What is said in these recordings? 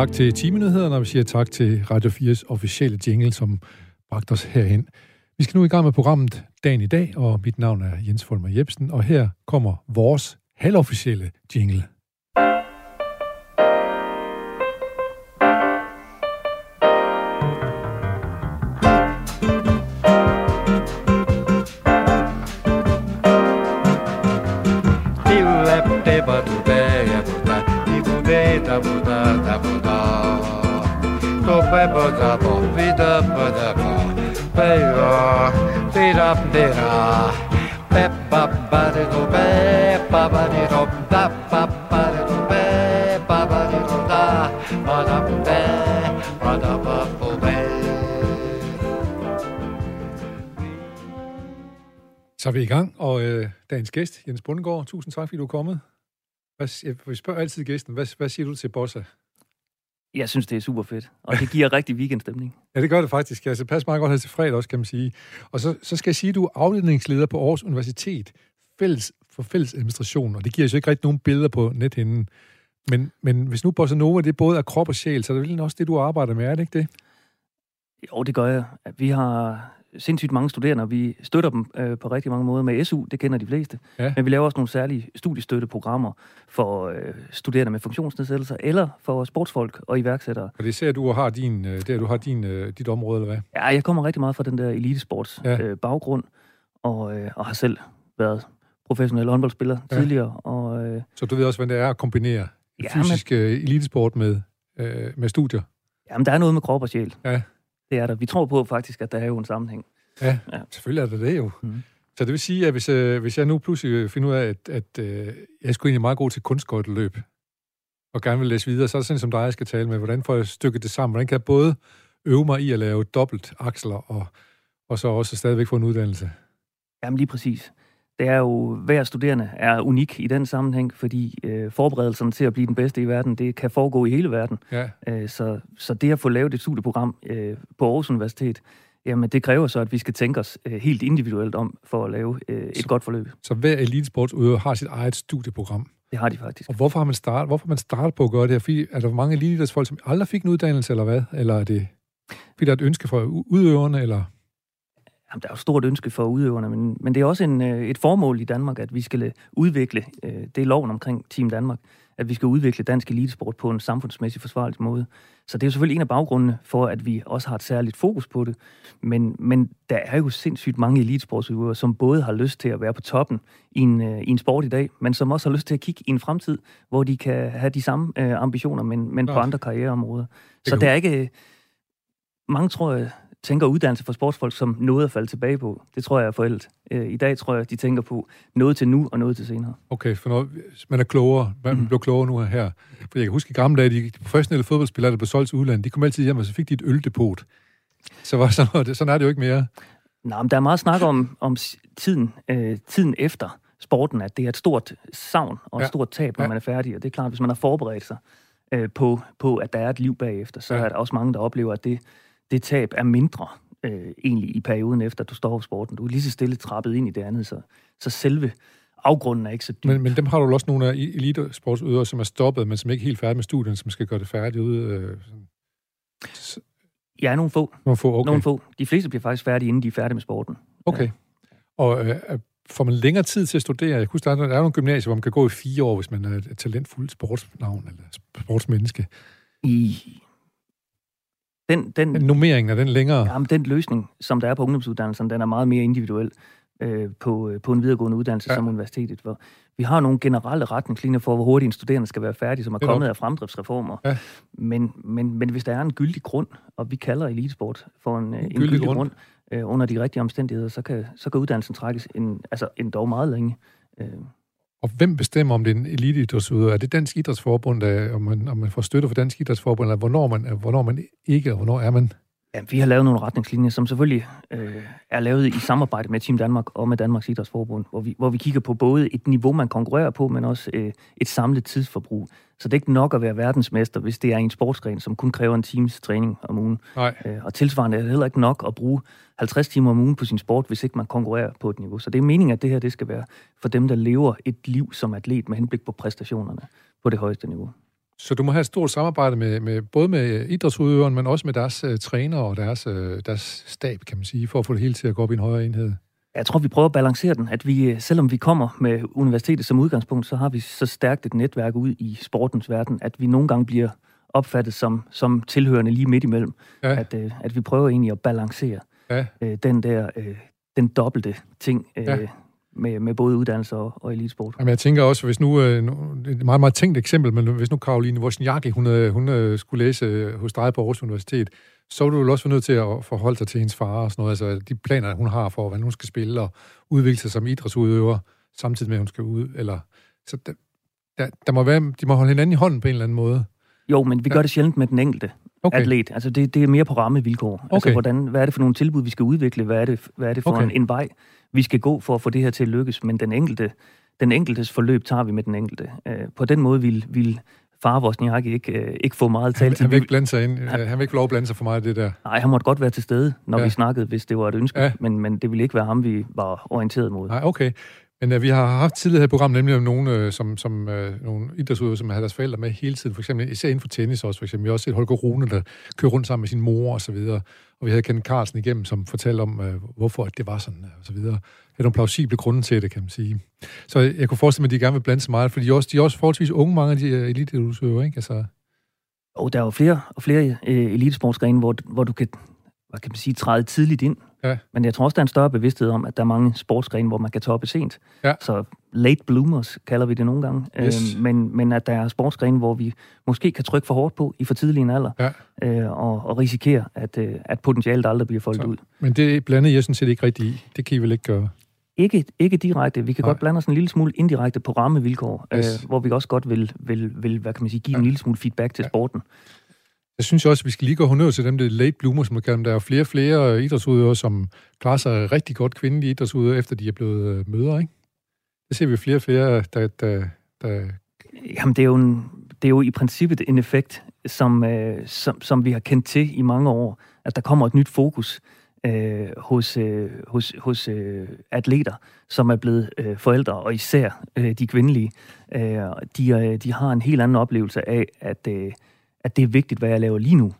tak til timenyhederne, og vi siger tak til Radio 4's officielle jingle, som bragte os herhen. Vi skal nu i gang med programmet Dagen i dag, og mit navn er Jens Folmer Jebsen, og her kommer vores halvofficielle jingle. Dagens gæst, Jens Bundgaard, tusind tak, fordi du er kommet. Hvad, jeg, vi spørger altid gæsten, hvad, hvad siger du til Bossa? Jeg synes, det er super fedt, og det giver rigtig weekendstemning. Ja, det gør det faktisk. Altså, det passer meget godt her til fredag også, kan man sige. Og så, så skal jeg sige, at du er afledningsleder på Aarhus Universitet fælles, for fælles administration, og det giver jo ikke rigtig nogen billeder på nethinden. Men, men hvis nu Bossa Nova, det er både af krop og sjæl, så er det vel også det, du arbejder med, er det ikke det? Jo, det gør jeg. Vi har sindssygt mange studerende, og vi støtter dem øh, på rigtig mange måder med SU, det kender de fleste. Ja. Men vi laver også nogle særlige studiestøtteprogrammer for øh, studerende med funktionsnedsættelser, eller for sportsfolk og iværksættere. Og det ser du har din, øh, det er, du har din, øh, dit område, eller hvad? Ja, jeg kommer rigtig meget fra den der elitesports ja. øh, baggrund, og, øh, og har selv været professionel håndboldspiller ja. tidligere. Og, øh, Så du ved også, hvordan det er at kombinere ja, fysisk men, øh, elitesport med, øh, med studier? Jamen, der er noget med krop og sjæl. Ja. Det er der. Vi tror på faktisk, at der er jo en sammenhæng. Ja, ja. selvfølgelig er der det jo. Mm. Så det vil sige, at hvis, øh, hvis jeg nu pludselig finder ud af, at, at øh, jeg skulle egentlig meget god til kunstskøjteløb, og gerne vil læse videre, så er det sådan som dig, jeg skal tale med. Hvordan får jeg stykket det sammen? Hvordan kan jeg både øve mig i at lave dobbelt aksler, og, og så også stadigvæk få en uddannelse? Jamen lige præcis det er jo, hver studerende er unik i den sammenhæng, fordi øh, forberedelserne til at blive den bedste i verden, det kan foregå i hele verden. Ja. Øh, så, så det at få lavet et studieprogram øh, på Aarhus Universitet, jamen det kræver så, at vi skal tænke os øh, helt individuelt om for at lave øh, et så, godt forløb. Så hver elitesportsudøver har sit eget studieprogram? Det har de faktisk. Og hvorfor har man startet, hvorfor man startet på at gøre det her? Fordi er der mange elitesportsfolk, som aldrig fik en uddannelse, eller hvad? Eller er det, fordi der er et ønske fra udøverne, eller... Jamen, der er jo et stort ønske for udøverne, men, men det er også en, øh, et formål i Danmark, at vi skal udvikle, øh, det er loven omkring Team Danmark, at vi skal udvikle dansk elitesport på en samfundsmæssig forsvarlig måde. Så det er jo selvfølgelig en af baggrundene for, at vi også har et særligt fokus på det. Men, men der er jo sindssygt mange elitesportsudøvere, som både har lyst til at være på toppen i en, øh, i en sport i dag, men som også har lyst til at kigge i en fremtid, hvor de kan have de samme øh, ambitioner, men, men på andre karriereområder. Så der er ikke... Mange tror jeg tænker uddannelse for sportsfolk som noget at falde tilbage på. Det tror jeg er forældet. Øh, I dag tror jeg, de tænker på noget til nu og noget til senere. Okay, for når man er klogere, man mm. bliver klogere nu her. For jeg kan huske i gamle dage, de professionelle fodboldspillere, der blev solgt til udlandet, de kom altid hjem, og så fik de et øldepot. Så var sådan, noget, sådan er det jo ikke mere. Nej, men der er meget snak om, om tiden, øh, tiden efter sporten, at det er et stort savn og et ja. stort tab, når ja. man er færdig. Og det er klart, hvis man har forberedt sig øh, på, på, at der er et liv bagefter, så ja. er der også mange, der oplever, at det det tab er mindre øh, egentlig i perioden efter, du står på sporten. Du er lige så stille trappet ind i det andet, så, så selve afgrunden er ikke så dyb. Men, men dem har du også nogle af elitesportsudøvere, som er stoppet, men som ikke er helt færdige med studien, som skal gøre det færdigt ude. Øh, Ja, nogle få. Nogle få, okay. Nogle få. De fleste bliver faktisk færdige, inden de er færdige med sporten. Okay. Ja. Og øh, får man længere tid til at studere? Jeg kunne starte, der er nogle gymnasier, hvor man kan gå i fire år, hvis man er et talentfuld sportsnavn eller sportsmenneske. I, den, den, Nummeringen er den længere? Jamen, den løsning, som der er på ungdomsuddannelsen, den er meget mere individuel øh, på, øh, på en videregående uddannelse ja. som universitetet. Hvor vi har nogle generelle retningslinjer for, hvor hurtigt en studerende skal være færdig, som er kommet af fremdriftsreformer. Ja. Men, men, men hvis der er en gyldig grund, og vi kalder elitesport for en, en, en gyldig, gyldig grund, grund øh, under de rigtige omstændigheder, så kan, så kan uddannelsen trækkes en, altså en dog meget længe. Øh, og hvem bestemmer, om det er en eliteidrætsudøver? Er det Dansk Idrætsforbund, der, om, man, om man får støtte fra Dansk Idrætsforbund, eller hvornår man, hvornår man ikke, og hvornår er man? Ja, vi har lavet nogle retningslinjer, som selvfølgelig øh, er lavet i samarbejde med Team Danmark og med Danmarks Idrætsforbund, hvor vi, hvor vi kigger på både et niveau, man konkurrerer på, men også øh, et samlet tidsforbrug. Så det er ikke nok at være verdensmester, hvis det er en sportsgren, som kun kræver en times træning om ugen. Nej. Øh, og tilsvarende er det heller ikke nok at bruge 50 timer om ugen på sin sport, hvis ikke man konkurrerer på et niveau. Så det er meningen, at det her det skal være for dem, der lever et liv som atlet med henblik på præstationerne på det højeste niveau. Så du må have et stort samarbejde med, med både med idrætsudøveren, men også med deres uh, træner og deres, uh, deres stab, kan man sige, for at få det hele til at gå op i en højere enhed. Jeg tror, vi prøver at balancere den, at vi, selvom vi kommer med universitetet som udgangspunkt, så har vi så stærkt et netværk ud i sportens verden, at vi nogle gange bliver opfattet som, som tilhørende lige midt imellem. Ja. At, uh, at vi prøver egentlig at balancere ja. uh, den der, uh, den dobbelte ting, uh, ja med, med både uddannelse og, og elitesport. Jamen, jeg tænker også, hvis nu, øh, et meget, meget tænkt eksempel, men hvis nu Karoline Wozniacki, hun, øh, hun øh, skulle læse hos dig på Aarhus Universitet, så er du jo også nødt til at forholde dig til hendes far og sådan noget, altså de planer, hun har for, hvordan hun skal spille og udvikle sig som idrætsudøver, samtidig med, at hun skal ud, eller... Så der, der, der må være, de må holde hinanden i hånden på en eller anden måde. Jo, men vi ja. gør det sjældent med den enkelte okay. atlet. Altså det, det er mere på rammevilkår. Altså, okay. Altså hvordan, hvad er det for nogle tilbud, vi skal udvikle? Hvad er det, hvad er det for okay. en, en vej, vi skal gå for at få det her til at lykkes? Men den enkelte, den enkeltes forløb tager vi med den enkelte. Uh, på den måde vil, vil far Wozniacki ikke, uh, ikke få meget talt. Han, han vil ikke blande sig ind. Han, han vil ikke få lov at blande sig for meget det der. Nej, han måtte godt være til stede, når ja. vi snakkede, hvis det var et ønske. Ja. Men, men det ville ikke være ham, vi var orienteret mod. Nej, okay. Men uh, vi har haft tidligere her i programmet nemlig om nogle, uh, som, som uh, nogle idrætsudøvere, som har deres forældre med hele tiden. For eksempel, især inden for tennis også, for eksempel. Vi har også set Holger Rune, der kører rundt sammen med sin mor og så videre. Og vi havde Kenneth Carlsen igennem, som fortalte om, uh, hvorfor det var sådan og så videre. Er nogle plausible grunde til det, kan man sige. Så jeg kunne forestille mig, at de gerne vil blande sig meget, for de er også, de er også forholdsvis unge, mange af de uh, eliteudøvere, ikke? Altså... Og der er jo flere og flere elitesportsgrene, hvor, hvor du kan hvad kan man sige, træde tidligt ind. Ja. Men jeg tror også, der er en større bevidsthed om, at der er mange sportsgrene, hvor man kan toppe sent. Ja. Så late bloomers kalder vi det nogle gange. Yes. Øh, men, men at der er sportsgrene, hvor vi måske kan trykke for hårdt på i for tidlig en alder, ja. øh, og, og risikere, at, øh, at potentialet aldrig bliver foldet Så. ud. Men det blander jeg sådan set ikke rigtig i. Det kan I vel ikke gøre? Ikke, ikke direkte. Vi kan Nej. godt blande os en lille smule indirekte på rammevilkår, yes. øh, hvor vi også godt vil, vil, vil hvad kan man sige, give ja. en lille smule feedback til ja. sporten. Jeg synes også, at vi skal lige gå honør til dem, det late bloomer, som man kalder dem. Der er flere og flere idrætsudøvere, som klarer sig rigtig godt kvindelige idrætsudøvere, efter de er blevet øh, mødre, ikke? Det ser vi flere og flere, der, der, der... Jamen, det er, jo en, det er jo i princippet en effekt, som, øh, som, som vi har kendt til i mange år, at der kommer et nyt fokus øh, hos, øh, hos, hos øh, atleter, som er blevet øh, forældre, og især øh, de kvindelige. Øh, de, øh, de har en helt anden oplevelse af, at... Øh, at det er vigtigt, hvad jeg laver lige nu.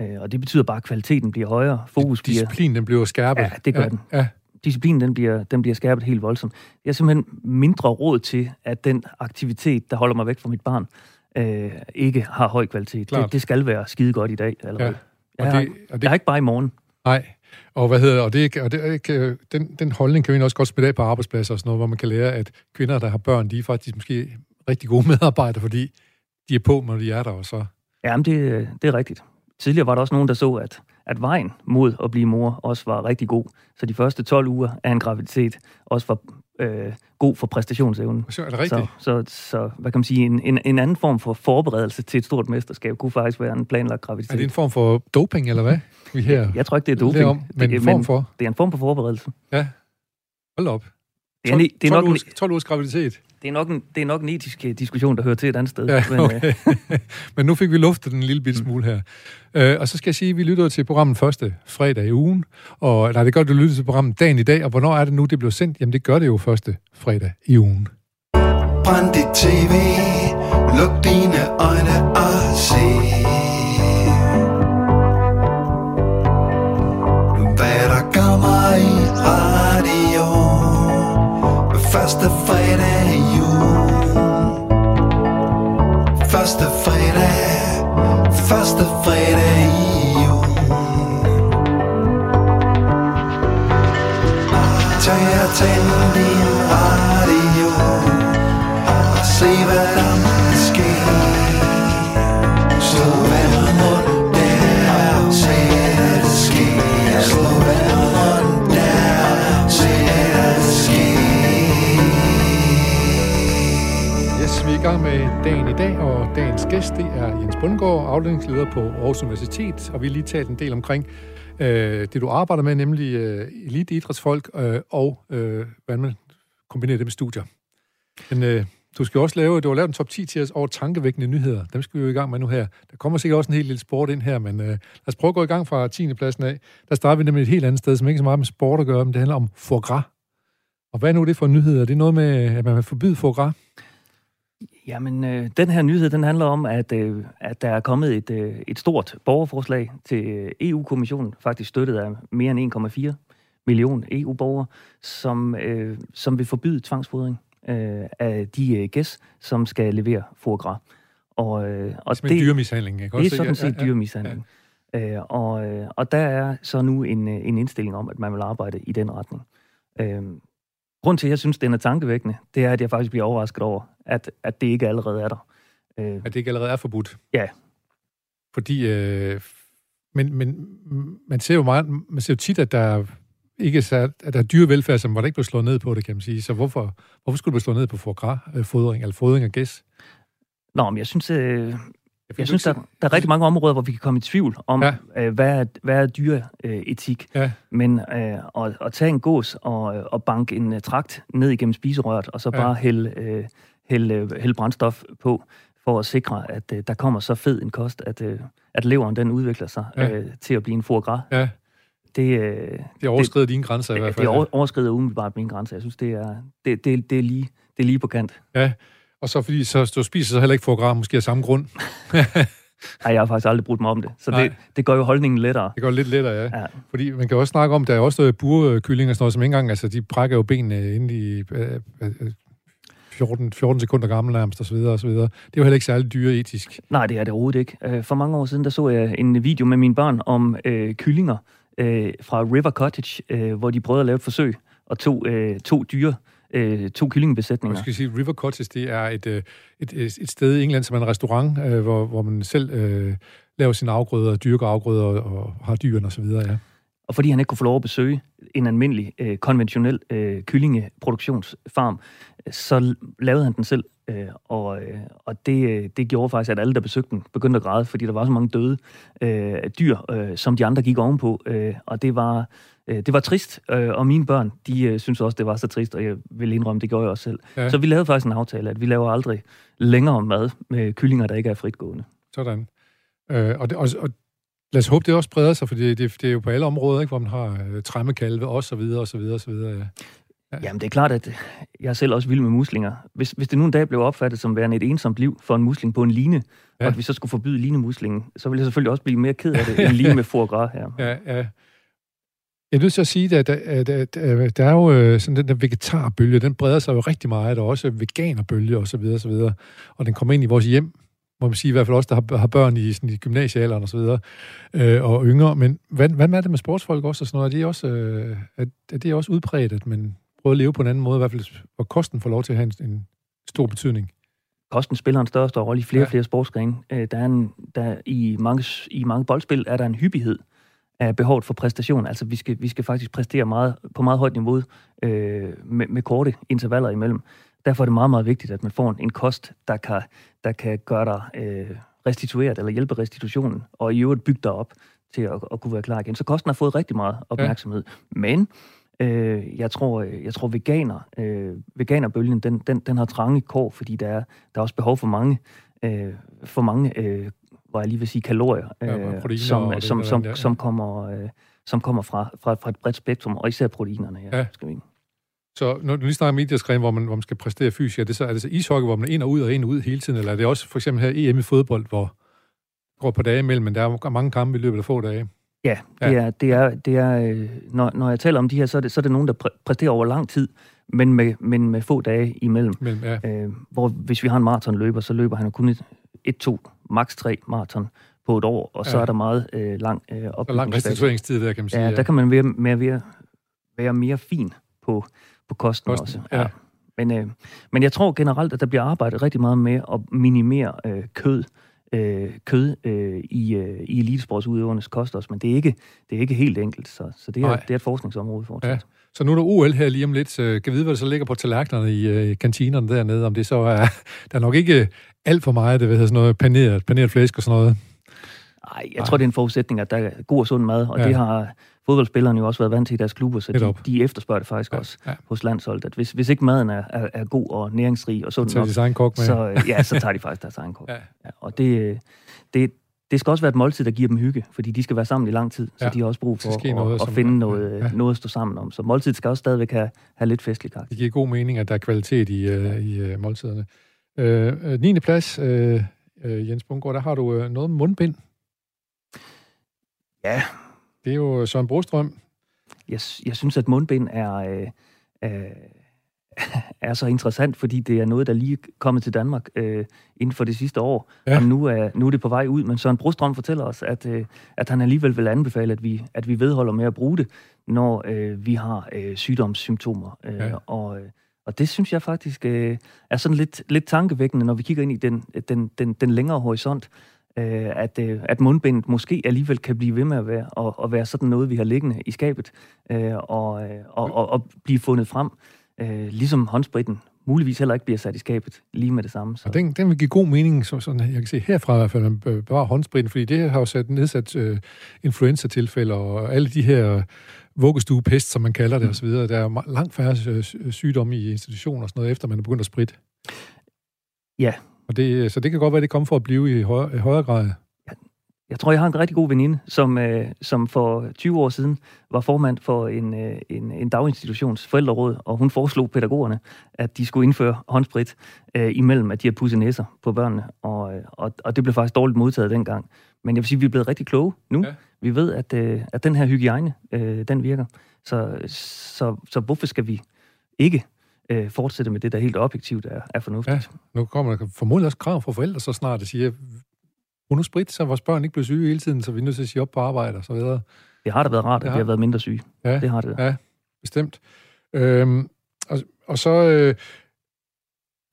Øh, og det betyder bare, at kvaliteten bliver højere, fokus bliver... Disciplinen den bliver skærpet. Ja, det gør ja, den. Ja. Disciplinen den bliver, den bliver skærpet helt voldsomt. Jeg har simpelthen mindre råd til, at den aktivitet, der holder mig væk fra mit barn, øh, ikke har høj kvalitet. Det, det skal være skide godt i dag allerede. Ja. Og jeg, det, og det, jeg har ikke bare i morgen. Nej, og hvad hedder og det, og det, øh, den, den holdning kan vi også godt spille af på arbejdspladser og sådan noget, hvor man kan lære, at kvinder, der har børn, de er faktisk måske rigtig gode medarbejdere, fordi de er på, når de er der, og så Jamen, det, det er rigtigt. Tidligere var der også nogen, der så, at, at vejen mod at blive mor også var rigtig god. Så de første 12 uger af en graviditet også var øh, god for præstationsevnen. Så er det rigtigt? Så, så, så hvad kan man sige, en, en, en anden form for forberedelse til et stort mesterskab kunne faktisk være en planlagt graviditet. Er det en form for doping, eller hvad? Vi her jeg tror ikke, det er doping. Om, men det, en form for? Det er en form for forberedelse. Ja. Hold op. 12, det er, det er 12, nok, ugers, 12 ugers graviditet. Det er, nok en, det er nok en etisk øh, diskussion, der hører til et andet sted. Ja, okay. men, øh... men nu fik vi luftet den en lille bit mm. smule her. Øh, og så skal jeg sige, at vi lytter til programmet første fredag i ugen. Og nej, det gør, at du lytter til programmet dagen i dag. Og hvornår er det nu, det bliver sendt? Jamen, det gør det jo første fredag i ugen. Brænd dit tv, luk dine øjne og se. Første fredag Første fredag Første fredag i jul Tag og tænd gang med dagen i dag, og dagens gæst, det er Jens Bundgaard, afdelingsleder på Aarhus Universitet, og vi har lige talt en del omkring øh, det, du arbejder med, nemlig øh, eliteidrætsfolk, øh, og øh, hvordan man kombinerer det med studier. Men øh, du skal også lave, du har lavet en top 10 til os over tankevækkende nyheder. Dem skal vi jo i gang med nu her. Der kommer sikkert også en helt lille sport ind her, men øh, lad os prøve at gå i gang fra 10. pladsen af. Der starter vi nemlig et helt andet sted, som ikke så meget med sport at gøre, men det handler om foie gras. Og hvad er nu det for nyheder? Er det noget med, at man vil forbyde foie gras? Jamen, øh, den her nyhed, den handler om, at, øh, at der er kommet et, øh, et stort borgerforslag til øh, EU-kommissionen, faktisk støttet af mere end 1,4 million EU-borgere, som, øh, som vil forbyde tvangsfodring øh, af de øh, gæs, som skal levere foie gras. Og, øh, og det, det er dyremishandling, ikke? Det er sådan set ja, ja, dyremishandling. Ja. Øh, og, øh, og der er så nu en, øh, en indstilling om, at man vil arbejde i den retning. Øh, Grunden til, at jeg synes, den er tankevækkende, det er, at jeg faktisk bliver overrasket over, at, at det ikke allerede er der. Øh, at det ikke allerede er forbudt? Ja. Fordi, øh, men, men man ser jo meget, man ser jo tit, at der ikke er, at der er dyrevelfærd, som var der ikke blevet slået ned på det, kan man sige. Så hvorfor, hvorfor skulle du blive slået ned på fodring, eller fodring af gæs? Nå, men jeg synes, øh, jeg synes, der, der er rigtig mange områder, hvor vi kan komme i tvivl om, ja. øh, hvad, er, hvad er dyreetik. Øh, ja. Men øh, at, at tage en gås og, og banke en uh, trakt ned igennem spiserøret, og så ja. bare hælde, øh, hælde, hælde brændstof på, for at sikre, at øh, der kommer så fed en kost, at, øh, at leveren den udvikler sig ja. øh, til at blive en foie gras. Ja. Det, øh, det overskrider dine grænser i hvert fald. Det overskrider umiddelbart mine grænser. Jeg synes, det er, det, det, det, er, lige, det er lige på kant. Ja, og så fordi så, du spiser så heller ikke foie måske af samme grund. Nej, jeg har faktisk aldrig brudt mig om det. Så det, det gør jo holdningen lettere. Det gør lidt lettere, ja. ja. Fordi man kan også snakke om, der er også burkylling og sådan noget, som ikke engang, altså de brækker jo benene ind i øh, øh, 14, 14 sekunder gammel nærmest, og så videre, og så videre. Det er jo heller ikke særlig dyreetisk. Nej, det er det overhovedet ikke. Øh, for mange år siden, der så jeg en video med mine børn om øh, kyllinger øh, fra River Cottage, øh, hvor de prøvede at lave et forsøg og tog øh, to dyre øh, to kyllingebesætninger. Jeg skal sige, River Cottage, det er et, øh, et, et, et sted i England, som er en restaurant, øh, hvor, hvor man selv øh, laver sine afgrøder, dyrker afgrøder og, og har dyrene osv., ja. Og fordi han ikke kunne få lov at besøge en almindelig, øh, konventionel øh, kyllingeproduktionsfarm, så lavede han den selv. Øh, og øh, og det, øh, det gjorde faktisk, at alle, der besøgte den, begyndte at græde, fordi der var så mange døde øh, dyr, øh, som de andre gik ovenpå. Øh, og det var, øh, det var trist, øh, og mine børn, de øh, synes også, det var så trist, og jeg vil indrømme, det gjorde jeg også selv. Ja. Så vi lavede faktisk en aftale, at vi laver aldrig længere mad med kyllinger, der ikke er fritgående. Sådan. Øh, og, det, og, og lad os håbe, det også breder sig, for det, det, det er jo på alle områder, ikke, hvor man har øh, træmmekalve og så videre, og så videre, og så videre. Ja. Ja. Jamen, det er klart, at jeg er selv også vild med muslinger. Hvis, hvis det nu en dag blev opfattet som værende et ensomt liv for en musling på en line, ja. og at vi så skulle forbyde linemuslingen, så ville jeg selvfølgelig også blive mere ked af det, end lige med foie gras her. Ja, ja. Jeg er nødt til at sige, at, at, at, at der er jo øh, sådan den der vegetarbølge, den breder sig jo rigtig meget, og også veganerbølge og så videre, og så videre. Og den kommer ind i vores hjem, må man sige, i hvert fald også, der har, har børn i, sådan, i gymnasiealderen og så videre, øh, og yngre. Men hvad, hvad er det med sportsfolk også og sådan noget? Er det også, øh, er, er det også udbredt, at man prøve at leve på en anden måde, i hvert fald hvor kosten får lov til at have en, en stor betydning. Kosten spiller en større og større rolle i flere ja. og flere sportsgrene. Øh, der er en, der i, mange, I mange boldspil er der en hyppighed af behovet for præstation. Altså vi skal, vi skal faktisk præstere meget, på meget højt niveau øh, med, med korte intervaller imellem. Derfor er det meget, meget vigtigt, at man får en, en kost, der kan, der kan gøre dig øh, restitueret eller hjælpe restitutionen, og i øvrigt bygge dig op til at, at kunne være klar igen. Så kosten har fået rigtig meget opmærksomhed. Ja. Men Øh, jeg tror, jeg tror veganer, øh, veganerbølgen, den, den, den har trange kår, fordi der er, der er også behov for mange, øh, for mange øh, hvor jeg lige vil sige kalorier, øh, ja, som, som, som, ja. som, kommer, øh, som kommer fra, fra, fra et bredt spektrum, og især proteinerne. Ja, ja. Skal vi. Så når du lige snakker om idrætsgren, hvor man, hvor man skal præstere fysisk, er det, så, er det så ishockey, hvor man er ind og ud og ind og ud hele tiden, eller er det også for eksempel her EM i fodbold, hvor går på dage imellem, men der er mange kampe i løbet af få dage? Ja, det ja. er, det er, det er øh, når, når jeg taler om de her, så er det, så er det nogen, der præ- præsterer over lang tid, men med, men med få dage imellem. Mellem, ja. øh, hvor hvis vi har en maratonløber, så løber han kun et, et to, maks tre maraton på et år, og ja. så er der meget øh, lang øh, op. lang restitueringstid der, kan man sige. Ja, ja. der kan man være, mere, være, være mere fin på, på kosten, kosten også. Ja. Ja. Men, øh, men jeg tror generelt, at der bliver arbejdet rigtig meget med at minimere øh, kød, øh, kød øh, i, øh, i elitesportsudøvernes kost også, men det er ikke, det er ikke helt enkelt, så, så det, er, det er et forskningsområde fortsat. Ja. Så nu er der OL her lige om lidt. Så kan vide, hvad der så ligger på tallerkenerne i øh, kantinerne dernede, om det så er... Der er nok ikke alt for meget, det ved sådan noget paneret, paneret flæsk og sådan noget. Nej, jeg Ej. tror, det er en forudsætning, at der er god og sund mad, og ja. det har fodboldspillerne jo også været vant til i deres klubber, så de, de efterspørger det faktisk ja. også ja. hos landsholdet. At hvis, hvis ikke maden er, er, er god og næringsrig og sund så nok, kok med. Så, øh, ja, så tager de faktisk deres egen kok. Ja. Ja, og det, det, det skal også være et måltid, der giver dem hygge, fordi de skal være sammen i lang tid, så ja. de har også brug for at, noget, at, at finde noget, ja. noget at stå sammen om. Så måltid skal også stadigvæk have, have lidt festlig karakter. Det giver god mening, at der er kvalitet i, uh, i uh, måltiderne. Øh, 9. plads, øh, øh, Jens Bungård, der har du øh, noget mundbind. Ja. Det er jo Søren Brostrøm. Jeg, jeg synes, at mundbind er... Øh, øh, er så interessant, fordi det er noget, der lige er kommet til Danmark øh, inden for det sidste år, ja. og nu er, nu er det på vej ud. Men Søren Brostrøm fortæller os, at, øh, at han alligevel vil anbefale, at vi, at vi vedholder med at bruge det, når øh, vi har øh, sygdomssymptomer. Øh, ja. og, øh, og det synes jeg faktisk øh, er sådan lidt, lidt tankevækkende, når vi kigger ind i den, den, den, den længere horisont, øh, at, øh, at mundbindet måske alligevel kan blive ved med at være, og, og være sådan noget, vi har liggende i skabet, øh, og, øh, og, og, og blive fundet frem øh, ligesom håndspritten muligvis heller ikke bliver sat i skabet lige med det samme. Så. Og den, den vil give god mening, så sådan, jeg kan se herfra i hvert fald, man bevarer håndspritten, fordi det har jo sat nedsat øh, influenza-tilfælde og alle de her vuggestuepest, som man kalder det mm. osv. Der er langt færre øh, sygdomme i institutioner og sådan noget, efter man er begyndt at spritte. Ja. Og det, så det kan godt være, det kommer for at blive i højere, i højere grad. Jeg tror, jeg har en rigtig god veninde, som, øh, som for 20 år siden var formand for en, øh, en, en daginstitutions forældreråd, og hun foreslog pædagogerne, at de skulle indføre håndsprit øh, imellem, at de har pudset næser på børnene, og, øh, og, og det blev faktisk dårligt modtaget dengang. Men jeg vil sige, at vi er blevet rigtig kloge nu. Ja. Vi ved, at, øh, at den her hygiejne, øh, den virker. Så, så, så hvorfor skal vi ikke øh, fortsætte med det, der helt objektivt er, er fornuftigt? Ja, nu kommer der formodentlig også krav fra forældre så snart, der siger, nu sprit, så vores børn ikke bliver syge hele tiden, så vi er nødt til at sige op på arbejde og så videre. Det har da været rart, at ja. de har været mindre syge. Ja, det har det. Ja, bestemt. Øhm, og, og så... Øh,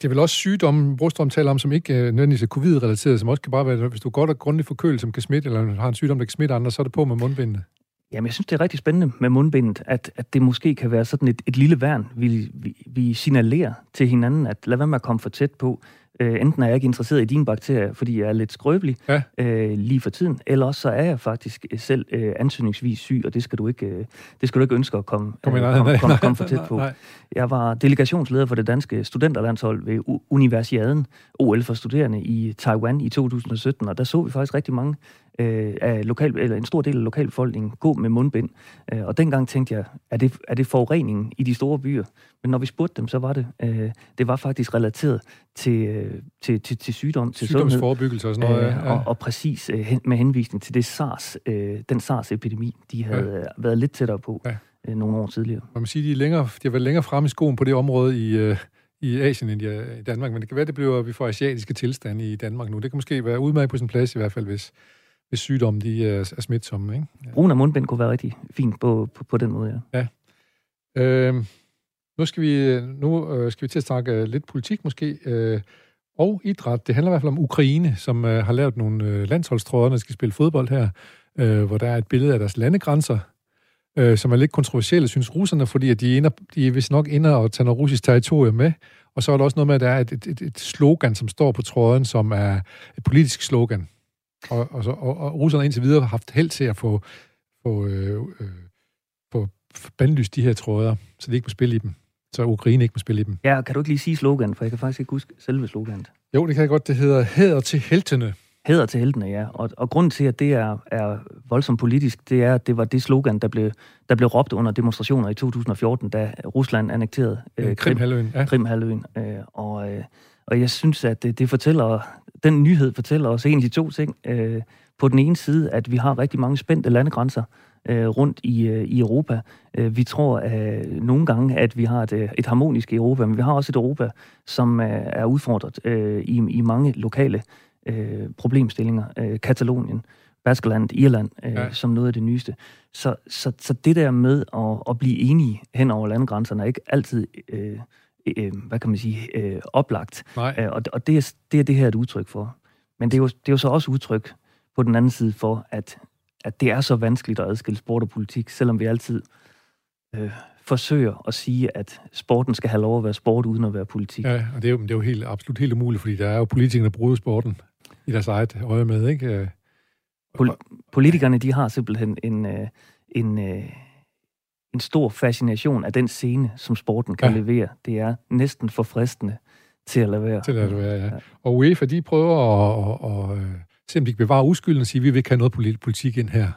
det er vel også sygdomme, Brostrøm taler om, som ikke øh, nødvendigvis er covid-relateret, som også kan bare være, hvis du er godt og grundigt forkølet, som kan smitte, eller har en sygdom, der kan smitte andre, så er det på med mundbindene. Jamen, jeg synes, det er rigtig spændende med mundbindet, at, at det måske kan være sådan et, et lille værn, vi, vi, vi signalerer til hinanden, at lad være med at komme for tæt på. Øh, enten er jeg ikke interesseret i dine bakterier, fordi jeg er lidt skrøbelig ja. øh, lige for tiden, eller også så er jeg faktisk selv øh, ansøgningsvis syg, og det skal du ikke, øh, det skal du ikke ønske at komme, kom øh, komme, komme, komme for tæt på. Nej. Jeg var delegationsleder for det danske studenterlandshold ved Universiaden, OL for studerende i Taiwan i 2017, og der så vi faktisk rigtig mange øh, af lokal, eller en stor del af lokalbefolkningen gå med mundbind. Øh, og dengang tænkte jeg, er det, er det forureningen i de store byer? Men når vi spurgte dem, så var det, øh, det var faktisk relateret til, øh, til, til, til sygdom, til Sygdomsforebyggelse og sådan noget. Øh, ja. og, og præcis øh, med henvisning til det SARS, øh, den SARS-epidemi, de havde ja. været lidt tættere på ja. Øh, nogle år tidligere. Man må sige, de er, længere, de har været længere fremme i skoen på det område i... Øh i Asien end i Danmark, men det kan være, det bliver, vi får asiatiske tilstande i Danmark nu. Det kan måske være udmærket på sin plads i hvert fald, hvis, hvis sygdommen de er, er smitsomme. Ikke? Ja. Brugen af mundbind kunne være rigtig fint på, på, på den måde, ja. ja. Øh, nu skal vi, nu øh, skal vi til at snakke øh, lidt politik måske, øh, og idræt. Det handler i hvert fald om Ukraine, som øh, har lavet nogle øh, landsholdstråder, der skal spille fodbold her, øh, hvor der er et billede af deres landegrænser, øh, som er lidt kontroversielle, synes russerne, fordi at de, ender, de er vist nok inde og tager noget russisk territorium med. Og så er der også noget med, at der er et, et, et slogan, som står på tråden, som er et politisk slogan. Og, og, så, og, og russerne indtil videre har haft held til at få, få, øh, øh, få bandlyst de her tråder, så de ikke må spille i dem. Så Ukraine ikke må spille i dem. Ja, kan du ikke lige sige slogan, for jeg kan faktisk ikke huske selve sloganet. Jo, det kan jeg godt. Det hedder Hæder til heltene. Hæder til heltene, ja. Og, og grunden til, at det er, er voldsomt politisk, det er, at det var det slogan, der blev, der blev råbt under demonstrationer i 2014, da Rusland annekterede øh, Krimhalvøen. Ja. Krimhalvøen. Øh, og, øh, og jeg synes, at det, det fortæller den nyhed fortæller os egentlig to ting. Øh, på den ene side, at vi har rigtig mange spændte landegrænser øh, rundt i, øh, i Europa. Øh, vi tror øh, nogle gange, at vi har et, øh, et harmonisk Europa, men vi har også et Europa, som øh, er udfordret øh, i, i mange lokale øh, problemstillinger. Øh, Katalonien, Baskerland, Irland, øh, ja. som noget af det nyeste. Så, så, så det der med at, at blive enige hen over landegrænserne er ikke altid... Øh, øh, hvad kan man sige, øh, oplagt. Nej. Øh, og og det, er, det er det her et udtryk for. Men det er, jo, det er jo så også udtryk på den anden side for, at, at det er så vanskeligt at adskille sport og politik, selvom vi altid øh, forsøger at sige, at sporten skal have lov at være sport, uden at være politik. Ja, og det er jo, det er jo helt, absolut helt umuligt, fordi der er jo politikere, der bruger sporten i deres eget øje med, ikke? Øh, Pol- politikerne, de har simpelthen en, øh, en, en en stor fascination af den scene, som sporten kan ja. levere. Det er næsten for fristende til at lade være. Til at lade være, ja. ja. Og UEFA, de prøver at, at, at se, om de kan bevare uskylden og sige, at vi vil ikke have noget politik ind her.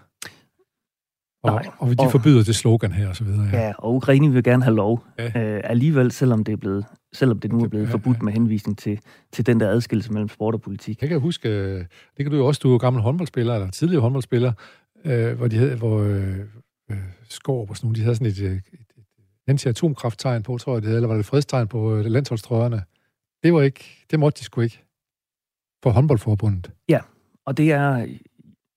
Og, Nej. og de og, forbyder det slogan her og så videre. Ja, ja og Ukraine vil gerne have lov. Ja. Øh, alligevel, selvom det er blevet selvom det nu er blevet forbudt med henvisning til, til den der adskillelse mellem sport og politik. Jeg kan huske, øh, det kan du jo også, du er gammel håndboldspiller, eller tidligere håndboldspiller, øh, hvor de havde, hvor øh, øh, Skorp og sådan nogle, de havde sådan et, et, et, et anti-atomkrafttegn på, tror jeg det havde, eller var det fredstegn på øh, landsholdstrøjerne. Det var ikke, det måtte de sgu ikke for håndboldforbundet. Ja, og det er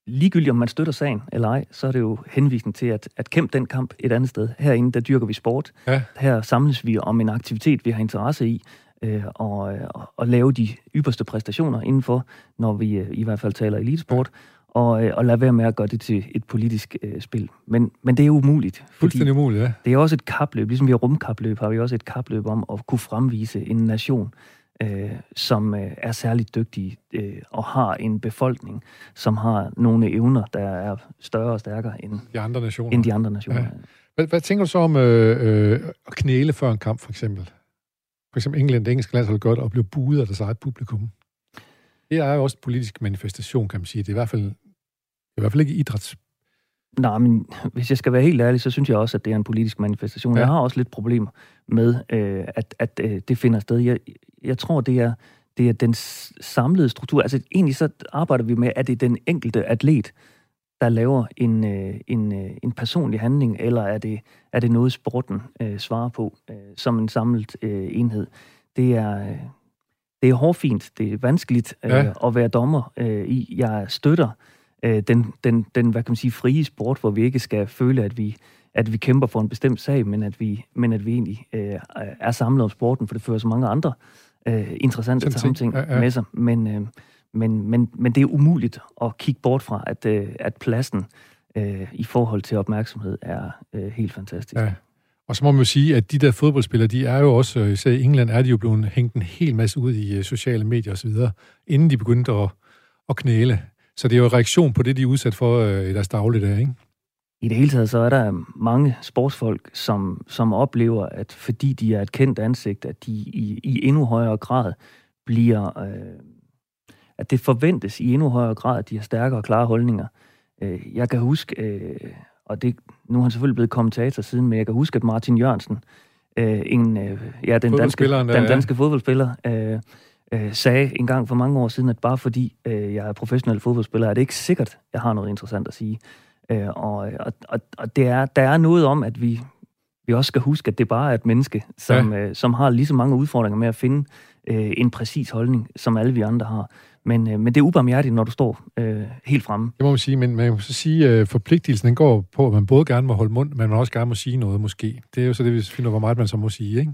ligegyldigt, om man støtter sagen eller ej, så er det jo henvisning til at, at kæmpe den kamp et andet sted. Herinde, der dyrker vi sport. Ja. Her samles vi om en aktivitet, vi har interesse i, øh, og, og, og lave de ypperste præstationer indenfor, når vi øh, i hvert fald taler elitesport. Og, øh, og lade være med at gøre det til et politisk øh, spil. Men, men det er umuligt. Fuldstændig umuligt, ja. Det er også et kapløb, ligesom vi har rumkapløb, har vi også et kapløb om at kunne fremvise en nation, øh, som øh, er særligt dygtig øh, og har en befolkning, som har nogle evner, der er større og stærkere end de andre nationer. End de andre nationer. Ja. Hvad, hvad tænker du så om øh, øh, at knæle før en kamp, for eksempel? For eksempel England, det engelske landshold godt, og blive buet af deres eget publikum. Det er jo også en politisk manifestation, kan man sige. Det er i hvert fald, det er i hvert fald ikke idræts Nej, men hvis jeg skal være helt ærlig, så synes jeg også, at det er en politisk manifestation. Ja. Jeg har også lidt problemer med, øh, at, at øh, det finder sted. Jeg, jeg tror, det er, det er den samlede struktur. Altså egentlig så arbejder vi med, at det er den enkelte atlet, der laver en, øh, en, øh, en personlig handling, eller er det, er det noget, sporten øh, svarer på øh, som en samlet øh, enhed. Det er, øh, det er hårfint, det er vanskeligt øh, ja. at være dommer øh, i. Jeg støtter øh, den, den, den, hvad kan man sige, frie sport, hvor vi ikke skal føle, at vi, at vi kæmper for en bestemt sag, men at vi, men at vi egentlig øh, er samlet om sporten, for det fører så mange andre øh, interessante ting, ting ja, ja. med sig. Men, øh, men, men, men det er umuligt at kigge bort fra, at, øh, at pladsen øh, i forhold til opmærksomhed er øh, helt fantastisk. Ja. Og så må man jo sige, at de der fodboldspillere, de er jo også, øh, især i England, er de jo blevet hængt en hel masse ud i øh, sociale medier osv., inden de begyndte at, at knæle. Så det er jo en reaktion på det, de er udsat for øh, i deres dagligdag, ikke? I det hele taget, så er der mange sportsfolk, som, som oplever, at fordi de er et kendt ansigt, at de i, i endnu højere grad bliver... Øh, at det forventes i endnu højere grad, at de har stærkere og klare holdninger. Øh, jeg kan huske, øh, og det, nu er han selvfølgelig blevet kommentator siden, men jeg kan huske, at Martin Jørgensen, øh, en, øh, ja, den danske, der, den danske ja. fodboldspiller, øh, øh, sagde en gang for mange år siden, at bare fordi øh, jeg er professionel fodboldspiller, er det ikke sikkert, jeg har noget interessant at sige. Øh, og og, og, og det er, der er noget om, at vi, vi også skal huske, at det bare er et menneske, som, ja. øh, som har lige så mange udfordringer med at finde øh, en præcis holdning, som alle vi andre har. Men, øh, men det er ubarmhjertigt, når du står øh, helt fremme. Det må man sige, men man må så sige, at øh, forpligtelsen den går på, at man både gerne må holde mund, men man også gerne må sige noget måske. Det er jo så det, vi finder, hvor meget man så må sige, ikke?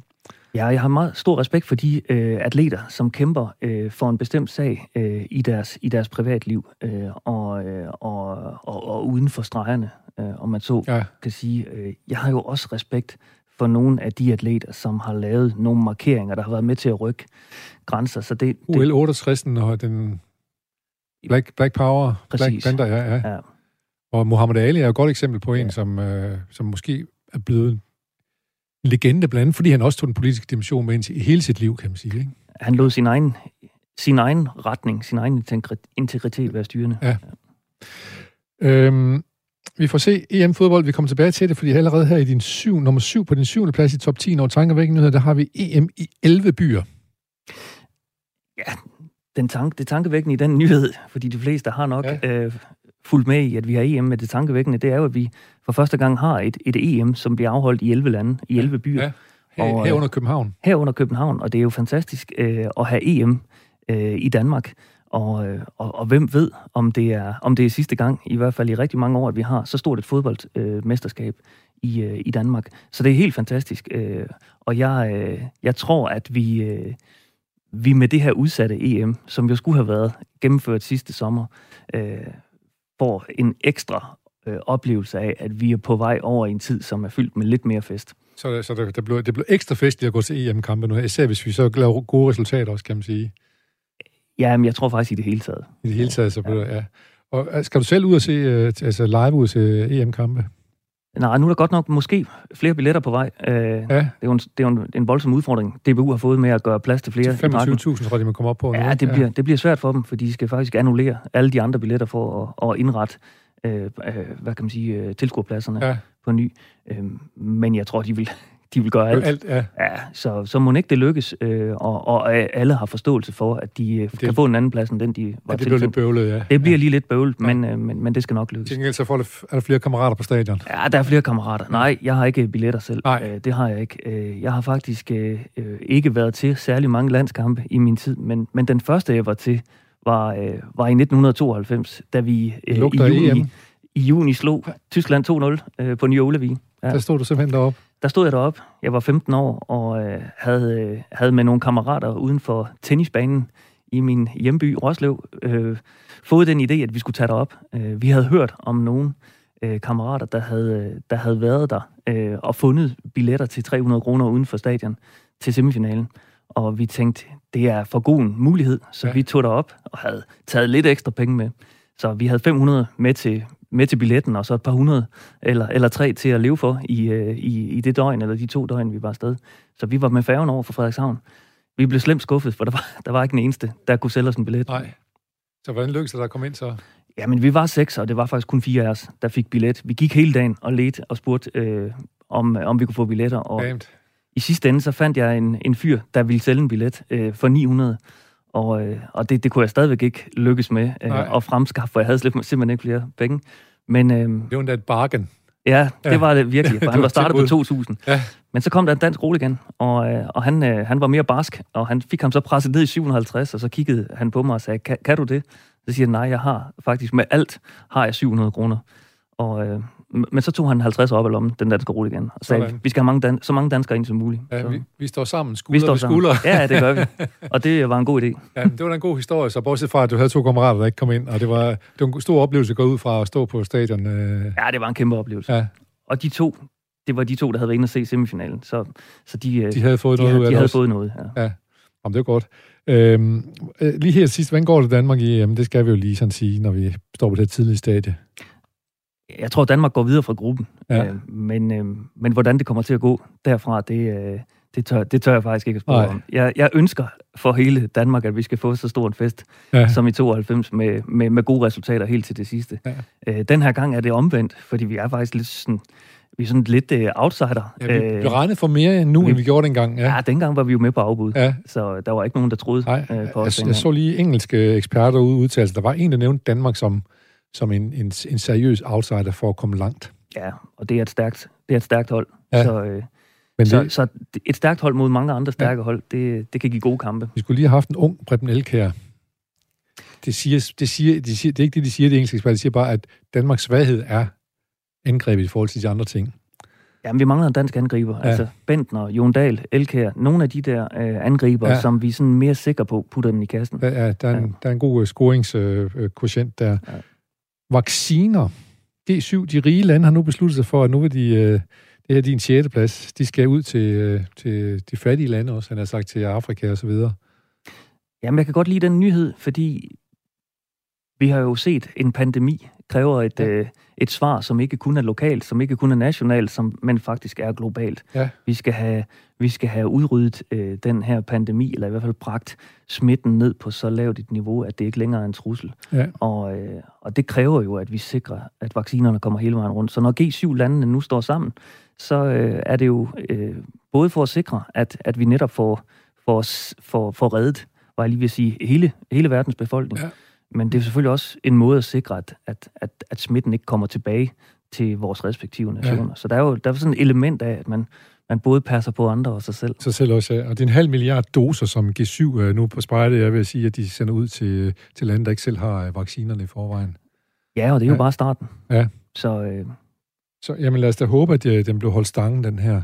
Ja, jeg har meget stor respekt for de øh, atleter, som kæmper øh, for en bestemt sag øh, i, deres, i deres privatliv øh, og, øh, og, og, og uden for stregerne, øh, om man så ja. kan sige. Øh, jeg har jo også respekt for nogle af de atleter, som har lavet nogle markeringer, der har været med til at rykke grænser. Så det, UL 68 og den Black, Black Power, præcis. Black Panther, ja, ja. ja. Og Muhammad Ali er jo et godt eksempel på en, ja. som, øh, som måske er blevet legende, blandt andet fordi han også tog den politiske dimension med ind i hele sit liv, kan man sige. Ikke? Han lod sin egen, sin egen retning, sin egen integritet være styrende. Ja. ja. Øhm, vi får se EM-fodbold. Vi kommer tilbage til det, fordi allerede her i din syv, nummer syv på din syvende plads i top 10 over tankevækkende nyheder, der har vi EM i 11 byer. Ja, den tank, det tankevækkende i den nyhed, fordi de fleste har nok ja. øh, fulgt med i, at vi har EM med det tankevækkende, det er jo, at vi for første gang har et, et EM, som bliver afholdt i 11 lande, i 11 byer. Ja. Her, og, her under København. Her under København, og det er jo fantastisk øh, at have EM øh, i Danmark. Og, øh, og, og hvem ved, om det, er, om det er sidste gang, i hvert fald i rigtig mange år, at vi har så stort et fodboldmesterskab øh, i, øh, i Danmark. Så det er helt fantastisk. Øh, og jeg, øh, jeg tror, at vi, øh, vi med det her udsatte EM, som jo skulle have været gennemført sidste sommer, øh, får en ekstra øh, oplevelse af, at vi er på vej over i en tid, som er fyldt med lidt mere fest. Så, så det, det, blev, det blev ekstra festligt at gå til EM-kampe nu, især hvis vi så laver gode resultater også, kan man sige. Ja, men jeg tror faktisk i det hele taget. I det hele taget, så bliver ja. ja. Og øh, skal du selv ud og se, uh, altså live ud til EM-kampe? Nej, nu er der godt nok måske flere billetter på vej. Uh, ja. Det er jo, en, det er jo en, en voldsom udfordring, DBU har fået med at gøre plads til flere. Til 25.000 tror jeg, de må komme op på. Ja, det bliver, ja. det bliver svært for dem, fordi de skal faktisk annullere alle de andre billetter for at, at indrette øh, hvad kan man sige, tilskuerpladserne ja. på ny. Øh, men jeg tror, de vil de vil gøre alt. alt ja. ja så, så må ikke det lykkes, øh, og, og alle har forståelse for, at de øh, kan få en anden plads, end den, de var ja, det bliver lidt bøvlet, ja. Det bliver ja. lige lidt bøvlet, ja. men, øh, men, men det skal nok lykkes. Til gengæld så får det, er der flere kammerater på stadion. Ja, der er flere kammerater. Nej, jeg har ikke billetter selv. Nej. Øh, det har jeg ikke. Øh, jeg har faktisk øh, øh, ikke været til særlig mange landskampe i min tid, men, men den første, jeg var til, var, øh, var i 1992, da vi øh, i, juni, EM. i juni slog Tyskland 2-0 øh, på Nye Olevi. Ja. Der stod du simpelthen deroppe? Der stod jeg deroppe. Jeg var 15 år og øh, havde, øh, havde med nogle kammerater uden for tennisbanen i min hjemby Roslev øh, fået den idé, at vi skulle tage derop. Øh, vi havde hørt om nogle øh, kammerater, der havde, der havde været der øh, og fundet billetter til 300 kroner uden for stadion til semifinalen. Og vi tænkte, det er for god en mulighed, så ja. vi tog derop og havde taget lidt ekstra penge med. Så vi havde 500 med til, med til billetten, og så et par hundrede eller, eller tre til at leve for i, øh, i, i det døgn, eller de to døgn, vi var afsted. Så vi var med færgen over for Frederikshavn. Vi blev slemt skuffet, for der var, der var ikke den eneste, der kunne sælge os en billet. Nej. Så hvordan lykkedes det at komme ind så? Jamen, vi var seks, og det var faktisk kun fire af os, der fik billet. Vi gik hele dagen og ledte og spurgte, øh, om, om vi kunne få billetter. Og Damt. i sidste ende, så fandt jeg en, en fyr, der ville sælge en billet øh, for 900. Og, øh, og det, det kunne jeg stadigvæk ikke lykkes med øh, at fremskaffe, for jeg havde simpelthen ikke flere penge. Men, øh, det var endda et bargain. Ja, det ja. var det virkelig, for han var startet på 2.000. Ja. Men så kom der en dansk rol igen, og, øh, og han, øh, han var mere barsk, og han fik ham så presset ned i 750, og så kiggede han på mig og sagde, kan, kan du det? Så siger han, nej, jeg har faktisk med alt, har jeg 700 kroner. Og, øh, men så tog han 50 op af lommen, den danske rol igen, og sagde, Sådan. vi skal have mange dan- så mange danskere ind som muligt. Ja, så. vi, vi står sammen, skulder vi står sammen. skulder. Ja, det gør vi. Og det var en god idé. Ja, det var en god historie, så bortset fra, at du havde to kammerater, der ikke kom ind, og det var, det var en stor oplevelse at gå ud fra at stå på stadion. Øh. Ja, det var en kæmpe oplevelse. Ja. Og de to, det var de to, der havde været inde og se semifinalen, så, så de, øh, de havde fået de, noget de, de havde fået noget, ja. ja. Jamen, det er godt. Øhm, øh, lige her sidst, hvordan går det Danmark i EM? Det skal vi jo lige sådan sige, når vi står på det tidlige stadie. Jeg tror, Danmark går videre fra gruppen. Ja. Øh, men, øh, men hvordan det kommer til at gå derfra, det, øh, det, tør, det tør jeg faktisk ikke at spørge om. Jeg, jeg ønsker for hele Danmark, at vi skal få så stor en fest ja. som i 92 med, med, med gode resultater helt til det sidste. Ja. Øh, den her gang er det omvendt, fordi vi er faktisk lidt sådan vi er sådan lidt uh, outsider. Ja, vi blev regnet for mere nu, vi, end vi gjorde dengang. Ja. ja, dengang var vi jo med på afbud, ja. så der var ikke nogen, der troede Nej, uh, på os. Jeg, jeg så lige engelske eksperter ude udtale Der var en, der nævnte Danmark som, som en, en, en seriøs outsider for at komme langt. Ja, og det er et stærkt, det er et stærkt hold. Ja. Så, uh, men så, det, så et stærkt hold mod mange andre stærke ja. hold, det, det kan give gode kampe. Vi skulle lige have haft en ung Preben Elkær. Det, siger, det, siger, det, siger, det er ikke det, de siger, det engelske eksperter. De siger bare, at Danmarks svaghed er angrebet i forhold til de andre ting. Jamen, vi mangler en dansk angriber. Ja. Altså, Bentner, Jon Dahl, Elkær, nogle af de der øh, angriber, ja. som vi er sådan mere sikre på, putter dem i kassen. Ja, ja der, er en, ja. der er en god scoringskotient øh, der. Ja. Vacciner. G7, de rige lande har nu besluttet sig for, at nu vil de... Øh, det her din sjette plads. De skal ud til, øh, til de fattige lande også, han har sagt til Afrika og så videre. Jamen, jeg kan godt lide den nyhed, fordi vi har jo set en pandemi kræver et, ja. øh, et svar, som ikke kun er lokalt, som ikke kun er nationalt, som, men faktisk er globalt. Ja. Vi, skal have, vi skal have udryddet øh, den her pandemi, eller i hvert fald bragt smitten ned på så lavt et niveau, at det ikke længere er en trussel. Ja. Og, øh, og det kræver jo, at vi sikrer, at vaccinerne kommer hele vejen rundt. Så når G7-landene nu står sammen, så øh, er det jo øh, både for at sikre, at, at vi netop får, får, får, får reddet, var jeg lige vil sige, hele, hele verdens befolkning. Ja men det er selvfølgelig også en måde at sikre, at, at, at, at smitten ikke kommer tilbage til vores respektive nationer. Ja. Så der er jo der er sådan et element af, at man, man både passer på andre og sig selv. Sig selv også, ja. Og det er en halv milliard doser, som G7 øh, nu på spejlet, jeg vil sige, at de sender ud til, til lande, der ikke selv har øh, vaccinerne i forvejen. Ja, og det er jo ja. bare starten. Ja. Så, øh... så jamen, lad os da håbe, at øh, den bliver holdt stangen, den her